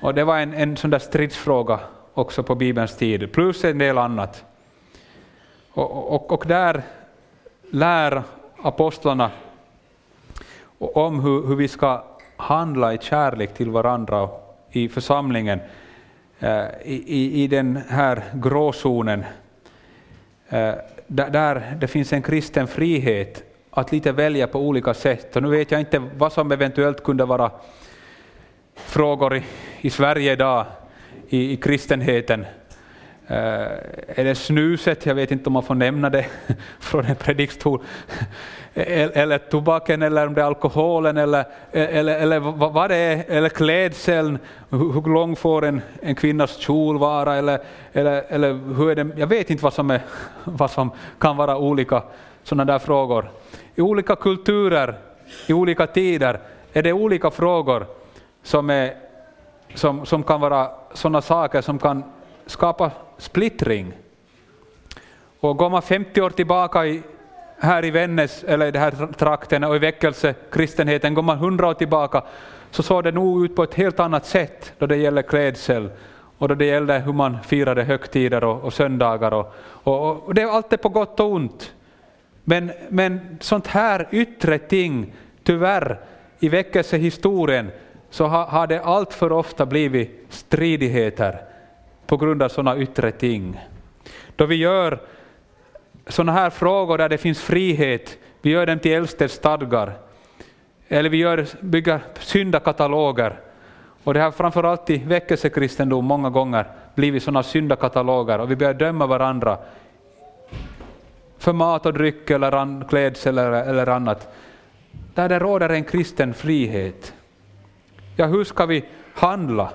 Och det var en, en sån där stridsfråga också på Bibelns tid, plus en del annat. Och, och, och där lär apostlarna om hur, hur, vi ska handla i kärlek till varandra i församlingen, eh, i, i, i den här gråzonen, eh, där, där det finns en kristen frihet att lite välja på olika sätt. Och nu vet jag inte vad som eventuellt kunde vara frågor i, i Sverige idag i, i kristenheten. Eh, är det snuset, jag vet inte om man får nämna det från en predikstol, eller tobaken eller om det är alkoholen eller, eller, eller vad det är, eller klädseln, hur lång får en, en kvinnas kjol vara? Eller, eller, eller hur är det, jag vet inte vad som, är, vad som kan vara olika sådana där frågor. I olika kulturer, i olika tider är det olika frågor som, är, som, som kan vara sådana saker som kan skapa splittring. Och går man 50 år tillbaka i, här i Vännäs, eller i den här trakten och i väckelsekristenheten, går man 100 år tillbaka, så såg det nog ut på ett helt annat sätt då det gäller klädsel och då det gällde hur man firade högtider och, och söndagar. Och, och, och det är alltid på gott och ont. Men, men sånt här yttre ting, tyvärr, i väckelsehistorien så har det allt för ofta blivit stridigheter på grund av sådana yttre ting. Då vi gör sådana här frågor där det finns frihet, vi gör dem till äldsteds stadgar, eller vi gör, bygger syndakataloger. Och det har framförallt i väckelsekristendom många gånger blivit sådana syndakataloger och vi börjar döma varandra för mat och dryck eller klädsel eller, eller annat. Där det råder en kristen frihet. Ja, hur ska vi handla?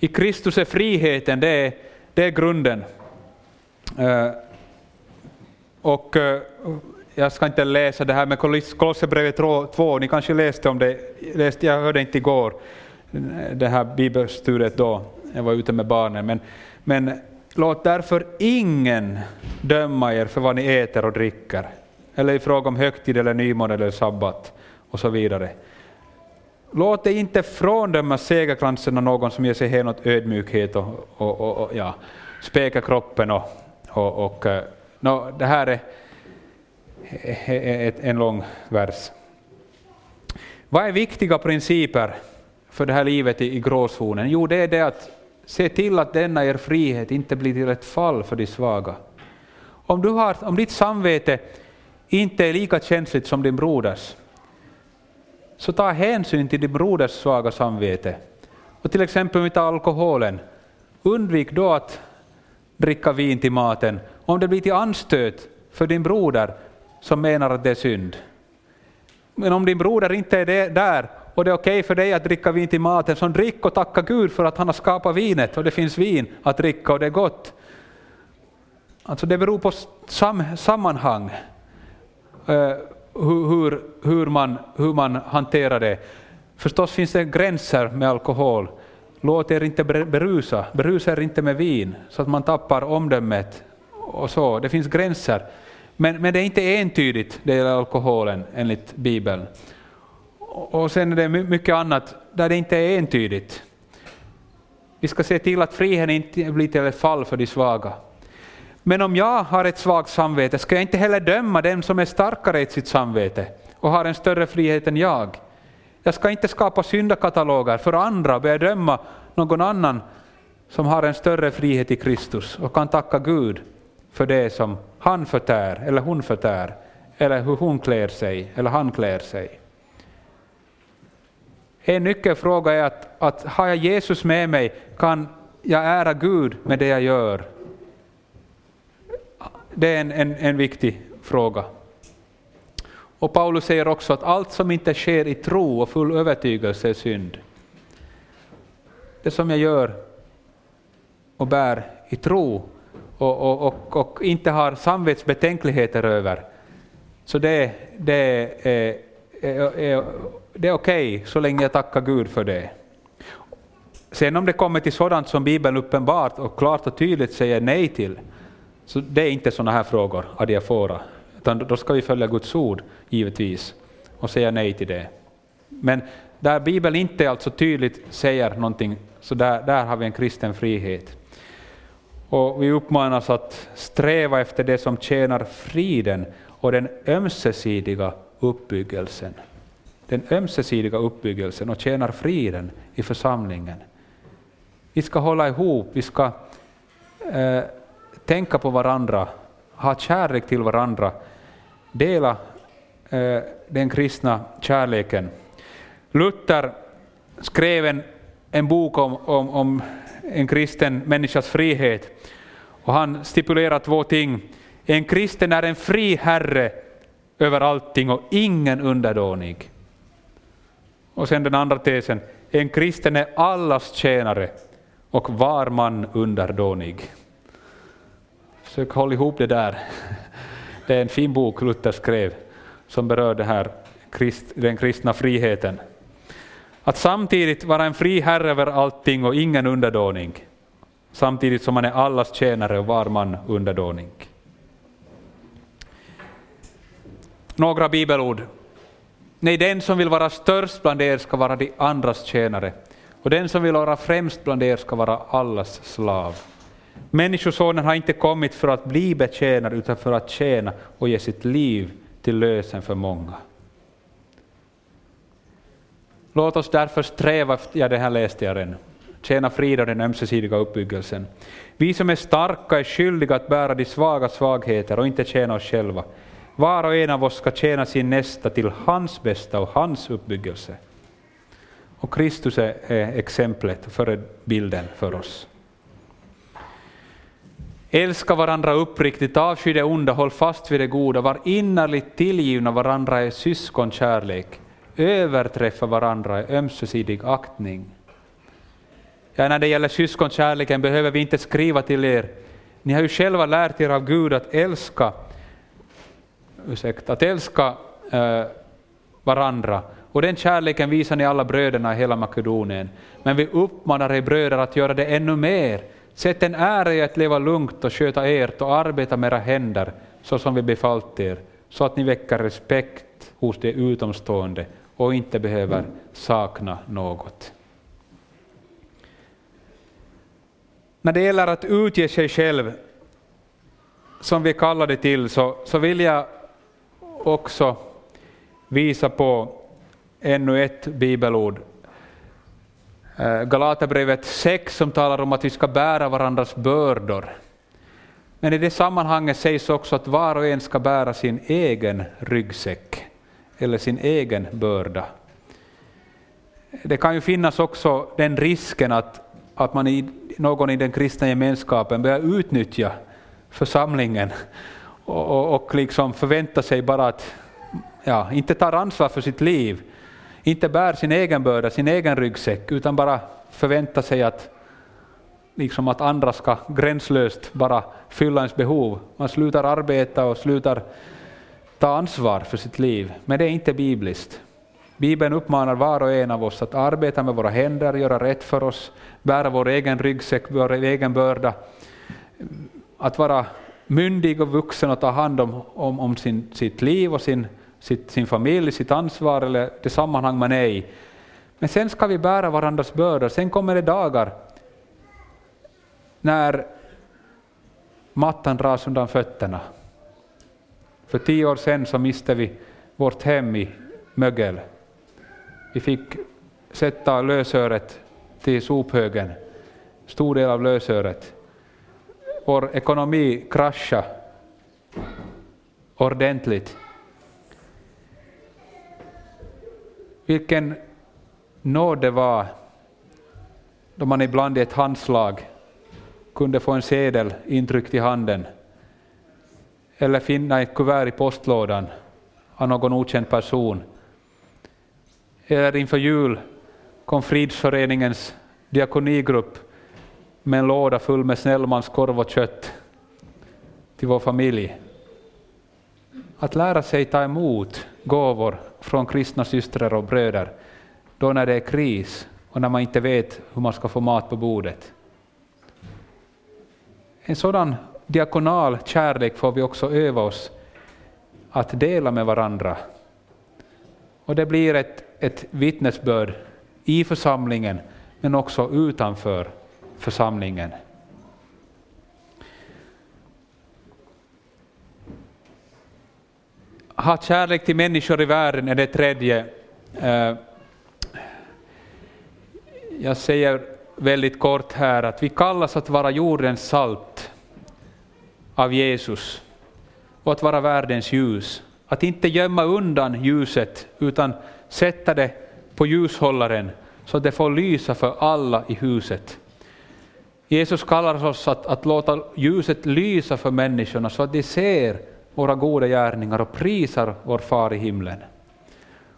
I Kristus är friheten, det är, det är grunden. Eh, och eh, jag ska inte läsa det här med Kolosserbrevet 2, ni kanske läste om det, läste, jag hörde inte igår, det här bibelstudiet då, jag var ute med barnen, men, men låt därför ingen döma er för vad ni äter och dricker, eller i fråga om högtid eller nymåne eller sabbat och så vidare. Låt dig inte fråndöma segerkransen av någon som ger sig hän åt ödmjukhet och, och, och, och ja, spekar kroppen. Och, och, och, eh, no, det här är eh, eh, en lång vers. Vad är viktiga principer för det här livet i, i gråzonen? Jo, det är det att se till att denna er frihet inte blir till ett fall för de svaga. Om, du har, om ditt samvete inte är lika känsligt som din broders, så ta hänsyn till din broders svaga samvete. Och till exempel om vi tar alkoholen, undvik då att dricka vin till maten om det blir till anstöt för din broder som menar att det är synd. Men om din broder inte är där och det är okej okay för dig att dricka vin till maten, så drick och tacka Gud för att han har skapat vinet och det finns vin att dricka och det är gott. Alltså det beror på sam sammanhang, uh, hur, hur, man, hur man hanterar det. Förstås finns det gränser med alkohol. Låt er inte berusa, berusa er inte med vin så att man tappar omdömet och så. Det finns gränser. Men, men det är inte entydigt det gäller alkoholen enligt Bibeln. Och sen är det mycket annat där det inte är entydigt. Vi ska se till att friheten inte blir till ett fall för de svaga. Men om jag har ett svagt samvete ska jag inte heller döma den som är starkare i sitt samvete och har en större frihet än jag. Jag ska inte skapa syndakataloger för andra och börja döma någon annan som har en större frihet i Kristus och kan tacka Gud för det som han förtär eller hon förtär, eller hur hon klär sig eller han klär sig. En nyckelfråga är att, att har jag Jesus med mig, kan jag ära Gud med det jag gör? Det är en, en, en viktig fråga. Och Paulus säger också att allt som inte sker i tro och full övertygelse är synd. Det som jag gör och bär i tro och, och, och, och inte har samvetsbetänkligheter över, så det, det är, är, är, det är okej okay, så länge jag tackar Gud för det. Sen om det kommer till sådant som Bibeln uppenbart och klart och tydligt säger nej till, så det är inte sådana här frågor, adiafora, utan då ska vi följa Guds ord givetvis och säga nej till det. Men där Bibeln inte alltså tydligt säger någonting, så där, där har vi en kristen frihet. Och vi uppmanas att sträva efter det som tjänar friden och den ömsesidiga uppbyggelsen. Den ömsesidiga uppbyggelsen och tjänar friden i församlingen. Vi ska hålla ihop, vi ska eh, tänka på varandra, ha kärlek till varandra, dela eh, den kristna kärleken. Luther skrev en, en bok om, om, om en kristen människas frihet. Och han stipulerar två ting. En kristen är en fri herre över allting och ingen underdånig. Och sen den andra tesen. En kristen är allas tjänare och var man underdånig. Försök hålla ihop det där. Det är en fin bok Luther skrev som berör det här, den kristna friheten. Att samtidigt vara en fri herre över allting och ingen underdåning, samtidigt som man är allas tjänare och var man underdåning. Några bibelord. Nej, den som vill vara störst bland er ska vara de andras tjänare, och den som vill vara främst bland er ska vara allas slav. Människosonen har inte kommit för att bli betjänad, utan för att tjäna och ge sitt liv till lösen för många. Låt oss därför sträva, ja det här läste jag redan, tjäna frid och den ömsesidiga uppbyggelsen. Vi som är starka är skyldiga att bära de svaga svagheter och inte tjäna oss själva. Var och en av oss ska tjäna sin nästa till hans bästa och hans uppbyggelse. Och Kristus är exemplet, förebilden för oss. Älska varandra uppriktigt, avsky det onda, håll fast vid det goda, var innerligt tillgivna varandra i syskonkärlek överträffa varandra i ömsesidig aktning. Ja, när det gäller syskonkärleken behöver vi inte skriva till er. Ni har ju själva lärt er av Gud att älska, ursäkta, att älska eh, varandra. Och den kärleken visar ni alla bröderna i hela Makedonien. Men vi uppmanar er bröder att göra det ännu mer. Sätt en ära i att leva lugnt och sköta ert och arbeta med era händer så som vi befallt er, så att ni väcker respekt hos de utomstående och inte behöver sakna något. När det gäller att utge sig själv, som vi kallar det till, så, så vill jag också visa på ännu ett bibelord. Eh, Galaterbrevet 6 som talar om att vi ska bära varandras bördor. Men i det sammanhanget sägs också att var och en ska bära sin egen ryggsäck, eller sin egen börda. Det kan ju finnas också den risken att, att man i, någon i den kristna gemenskapen börjar utnyttja församlingen och, och, och liksom förväntar sig bara att, ja, inte tar ansvar för sitt liv, inte bär sin egen börda, sin egen ryggsäck, utan bara förväntar sig att, liksom att andra ska gränslöst bara fylla ens behov. Man slutar arbeta och slutar ta ansvar för sitt liv, men det är inte bibliskt. Bibeln uppmanar var och en av oss att arbeta med våra händer, göra rätt för oss, bära vår egen ryggsäck, vår egen börda, att vara myndig och vuxen och ta hand om, om, om sin, sitt liv och sin, sitt, sin familj, sitt ansvar eller det sammanhang man är i. Men sen ska vi bära varandras bördor. Sen kommer det dagar när mattan dras undan fötterna. För tio år sedan så miste vi vårt hem i mögel. Vi fick sätta lösöret till sophögen, stor del av lösöret. Vår ekonomi kraschade ordentligt. Vilken nåd det var då man ibland i ett handslag kunde få en sedel intryckt i handen eller finna ett kuvert i postlådan av någon okänd person. Eller inför jul kom Fridsföreningens diakonigrupp med en låda full med snällmanskorv och kött till vår familj. Att lära sig ta emot gåvor från kristna systrar och bröder då när det är kris och när man inte vet hur man ska få mat på bordet. En sådan diakonal kärlek får vi också öva oss att dela med varandra. Och det blir ett, ett vittnesbörd i församlingen, men också utanför församlingen. Ha kärlek till människor i världen är det tredje. Eh, jag säger väldigt kort här att vi kallas att vara jordens salt av Jesus och att vara världens ljus. Att inte gömma undan ljuset utan sätta det på ljushållaren så att det får lysa för alla i huset. Jesus kallar oss att, att låta ljuset lysa för människorna så att de ser våra goda gärningar och prisar vår far i himlen.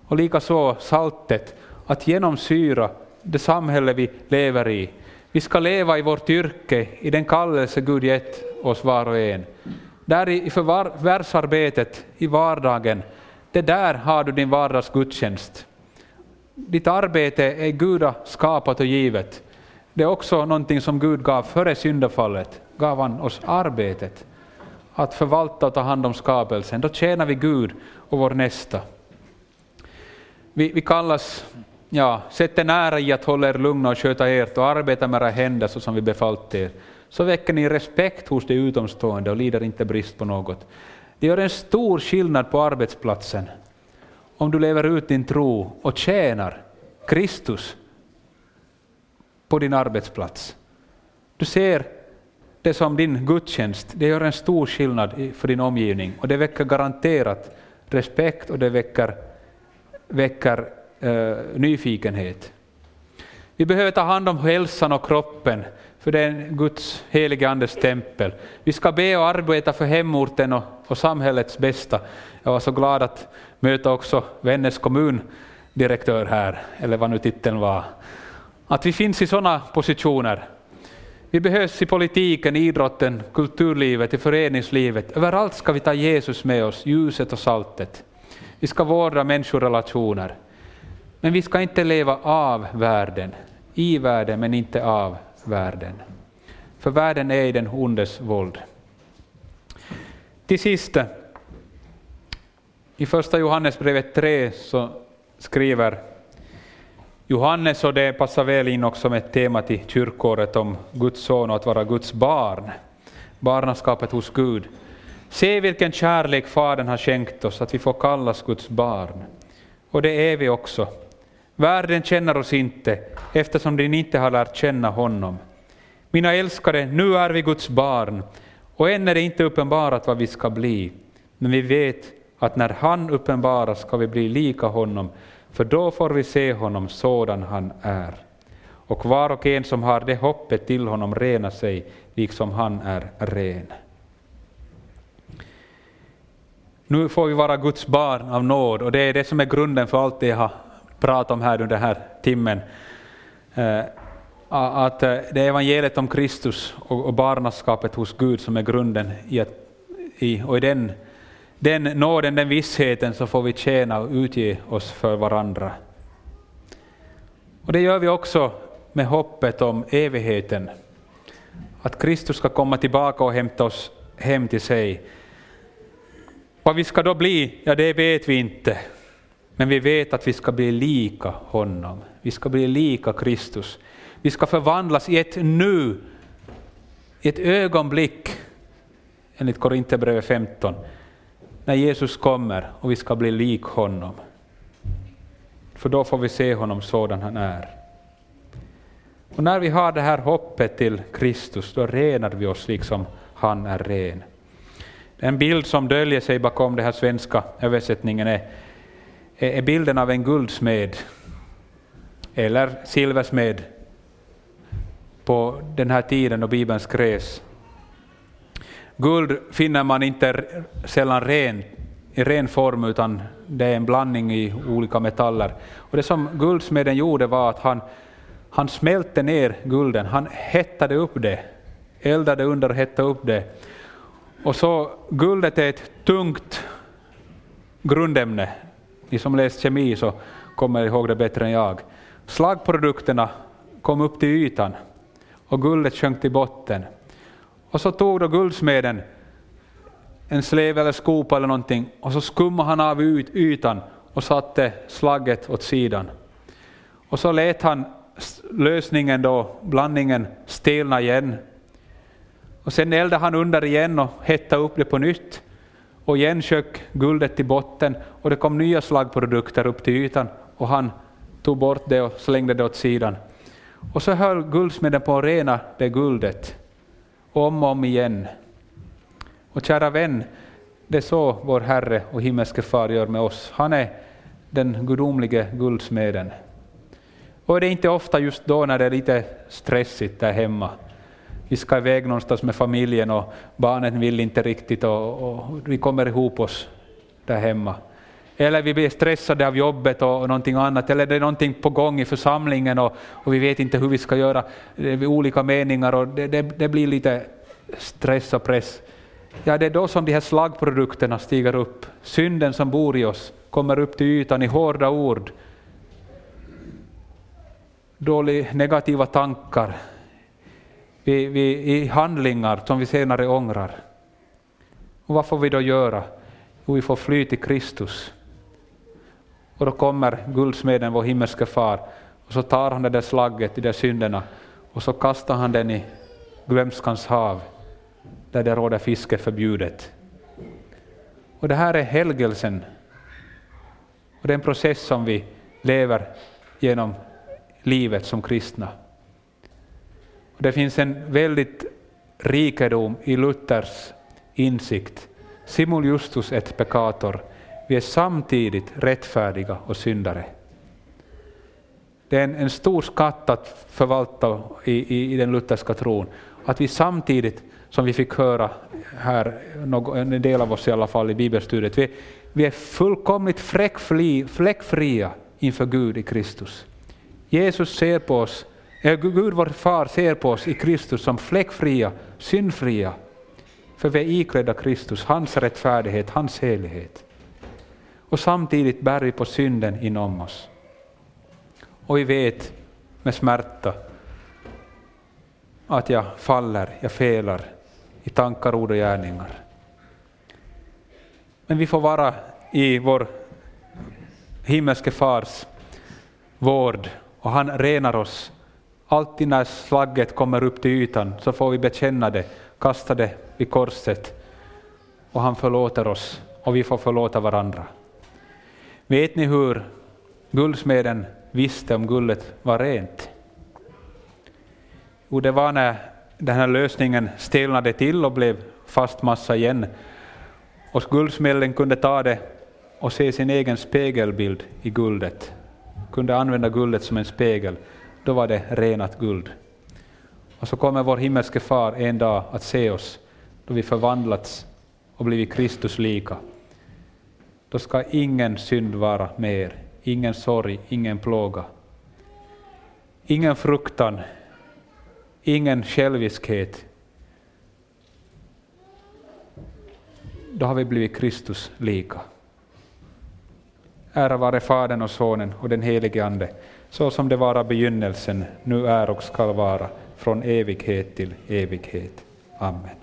Och likaså saltet, att genomsyra det samhälle vi lever i. Vi ska leva i vårt yrke, i den kallelse Gud gett oss var och en. Där i förvärvsarbetet, i vardagen, det där har du din vardagsgudstjänst. Ditt arbete är Gud skapat och givet. Det är också någonting som Gud gav före syndafallet, gav han oss arbetet. Att förvalta och ta hand om skapelsen. Då tjänar vi Gud och vår nästa. Vi, vi kallas ja, sätter nära i att hålla er lugna och sköta ert och arbeta med era händer så som vi befallt er. Så väcker ni respekt hos de utomstående och lider inte brist på något. Det gör en stor skillnad på arbetsplatsen om du lever ut din tro och tjänar Kristus på din arbetsplats. Du ser det som din gudstjänst, det gör en stor skillnad för din omgivning och det väcker garanterat respekt och det väcker, väcker eh, nyfikenhet. Vi behöver ta hand om hälsan och kroppen, för det är Guds helige Andes tempel. Vi ska be och arbeta för hemorten och, och samhällets bästa. Jag var så glad att möta också Vännäs kommundirektör här, eller vad nu titeln var. Att vi finns i sådana positioner. Vi behövs i politiken, idrotten, kulturlivet, i föreningslivet. Överallt ska vi ta Jesus med oss, ljuset och saltet. Vi ska vårda människorelationer. Men vi ska inte leva av världen, i världen men inte av världen. För världen är i den ondes våld. Till sist, i första Johannesbrevet 3 så skriver Johannes, och det passar väl in också med ett tema till kyrkåret om Guds son och att vara Guds barn, barnaskapet hos Gud. Se vilken kärlek Fadern har skänkt oss, att vi får kallas Guds barn. Och det är vi också. Världen känner oss inte, eftersom den inte har lärt känna honom. Mina älskade, nu är vi Guds barn, Och än är det inte uppenbarat vad vi ska bli, men vi vet att när han uppenbaras ska vi bli lika honom, för då får vi se honom sådan han är. Och var och en som har det hoppet till honom renar sig, liksom han är ren. Nu får vi vara Guds barn av nåd, och det är det som är grunden för allt det jag har pratat om här under den här timmen. Eh, att eh, det är evangeliet om Kristus och barnaskapet hos Gud som är grunden i, att, i och i den, den nåden, den vissheten, så får vi tjäna och utge oss för varandra. Och det gör vi också med hoppet om evigheten. Att Kristus ska komma tillbaka och hämta oss hem till sig. Vad vi ska då bli, ja det vet vi inte. Men vi vet att vi ska bli lika honom. Vi ska bli lika Kristus. Vi ska förvandlas i ett nu, i ett ögonblick, enligt Korinthierbrevet 15, när Jesus kommer och vi ska bli lik honom. För då får vi se honom sådan han är. Och när vi har det här hoppet till Kristus, då renar vi oss liksom han är ren. En bild som döljer sig bakom den här svenska översättningen är, är bilden av en guldsmed, eller silversmed, på den här tiden då Bibeln skrevs. Guld finner man inte sällan ren, i ren form, utan det är en blandning i olika metaller. Och det som guldsmeden gjorde var att han, han smälte ner gulden, han hettade upp det, eldade under och hettade upp det. Och så guldet är ett tungt grundämne. Ni som läst kemi så kommer ihåg det bättre än jag. Slagprodukterna kom upp till ytan och guldet sjönk till botten. Och så tog då guldsmeden en slev eller skopa eller någonting och så skummade han av ut ytan och satte slagget åt sidan. Och så lät han lösningen då, blandningen, stelna igen. Och sen eldade han under igen och hettade upp det på nytt. Och igen sjönk guldet till botten och det kom nya slagprodukter upp till ytan och han tog bort det och slängde det åt sidan. Och så höll guldsmeden på att rena det guldet, om och om igen. Och kära vän, det är så vår Herre och himmelske Far gör med oss. Han är den gudomlige guldsmeden. Och det är inte ofta just då när det är lite stressigt där hemma. Vi ska iväg någonstans med familjen och barnen vill inte riktigt och, och vi kommer ihop oss där hemma eller vi blir stressade av jobbet och någonting annat, eller det är någonting på gång i församlingen och, och vi vet inte hur vi ska göra, det är olika meningar och det, det, det, blir lite stress och press. Ja, det är då som de här slagprodukterna stiger upp. Synden som bor i oss kommer upp till ytan i hårda ord, dåliga negativa tankar, vi, vi, i handlingar som vi senare ångrar. Och vad får vi då göra? Jo, vi får fly till Kristus. Och då kommer guldsmeden, vår himmelske far, och så tar han det där slagget, de där synderna, och så kastar han den i glömskans hav, där det råder fiske förbjudet. Och det här är helgelsen. Och det är en process som vi lever genom livet som kristna. Och det finns en väldigt rikedom i Luthers insikt. Simul justus et peccator, vi är samtidigt rättfärdiga och syndare. Det är en, en stor skatt att förvalta i, i, i, den lutherska tron, att vi samtidigt, som vi fick höra här, en del av oss i alla fall i bibelstudiet, vi, vi är fullkomligt fläckfri, fläckfria inför Gud i Kristus. Jesus ser på oss, eh, Gud vår far ser på oss i Kristus som fläckfria, syndfria, för vi är iklädda Kristus, hans rättfärdighet, hans helighet och samtidigt bär vi på synden inom oss. Och vi vet med smärta att jag faller, jag felar i tankar, ord och gärningar. Men vi får vara i vår himmelske fars vård och han renar oss. Alltid när slagget kommer upp till ytan så får vi bekänna det, kasta det vid korset och han förlåter oss och vi får förlåta varandra. Vet ni hur guldsmeden visste om guldet var rent? Jo, det var när den här lösningen stelnade till och blev fast massa igen. Och guldsmeden kunde ta det och se sin egen spegelbild i guldet, kunde använda guldet som en spegel, då var det renat guld. Och så kommer vår himmelske far en dag att se oss, då vi förvandlats och blivit Kristus lika. Då ska ingen synd vara mer, ingen sorg, ingen plåga. Ingen fruktan, ingen själviskhet. Då har vi blivit Kristus lika. Ära vare Fadern och Sonen och den helige Ande, så som det var begynnelsen, nu är och skall vara, från evighet till evighet. Amen.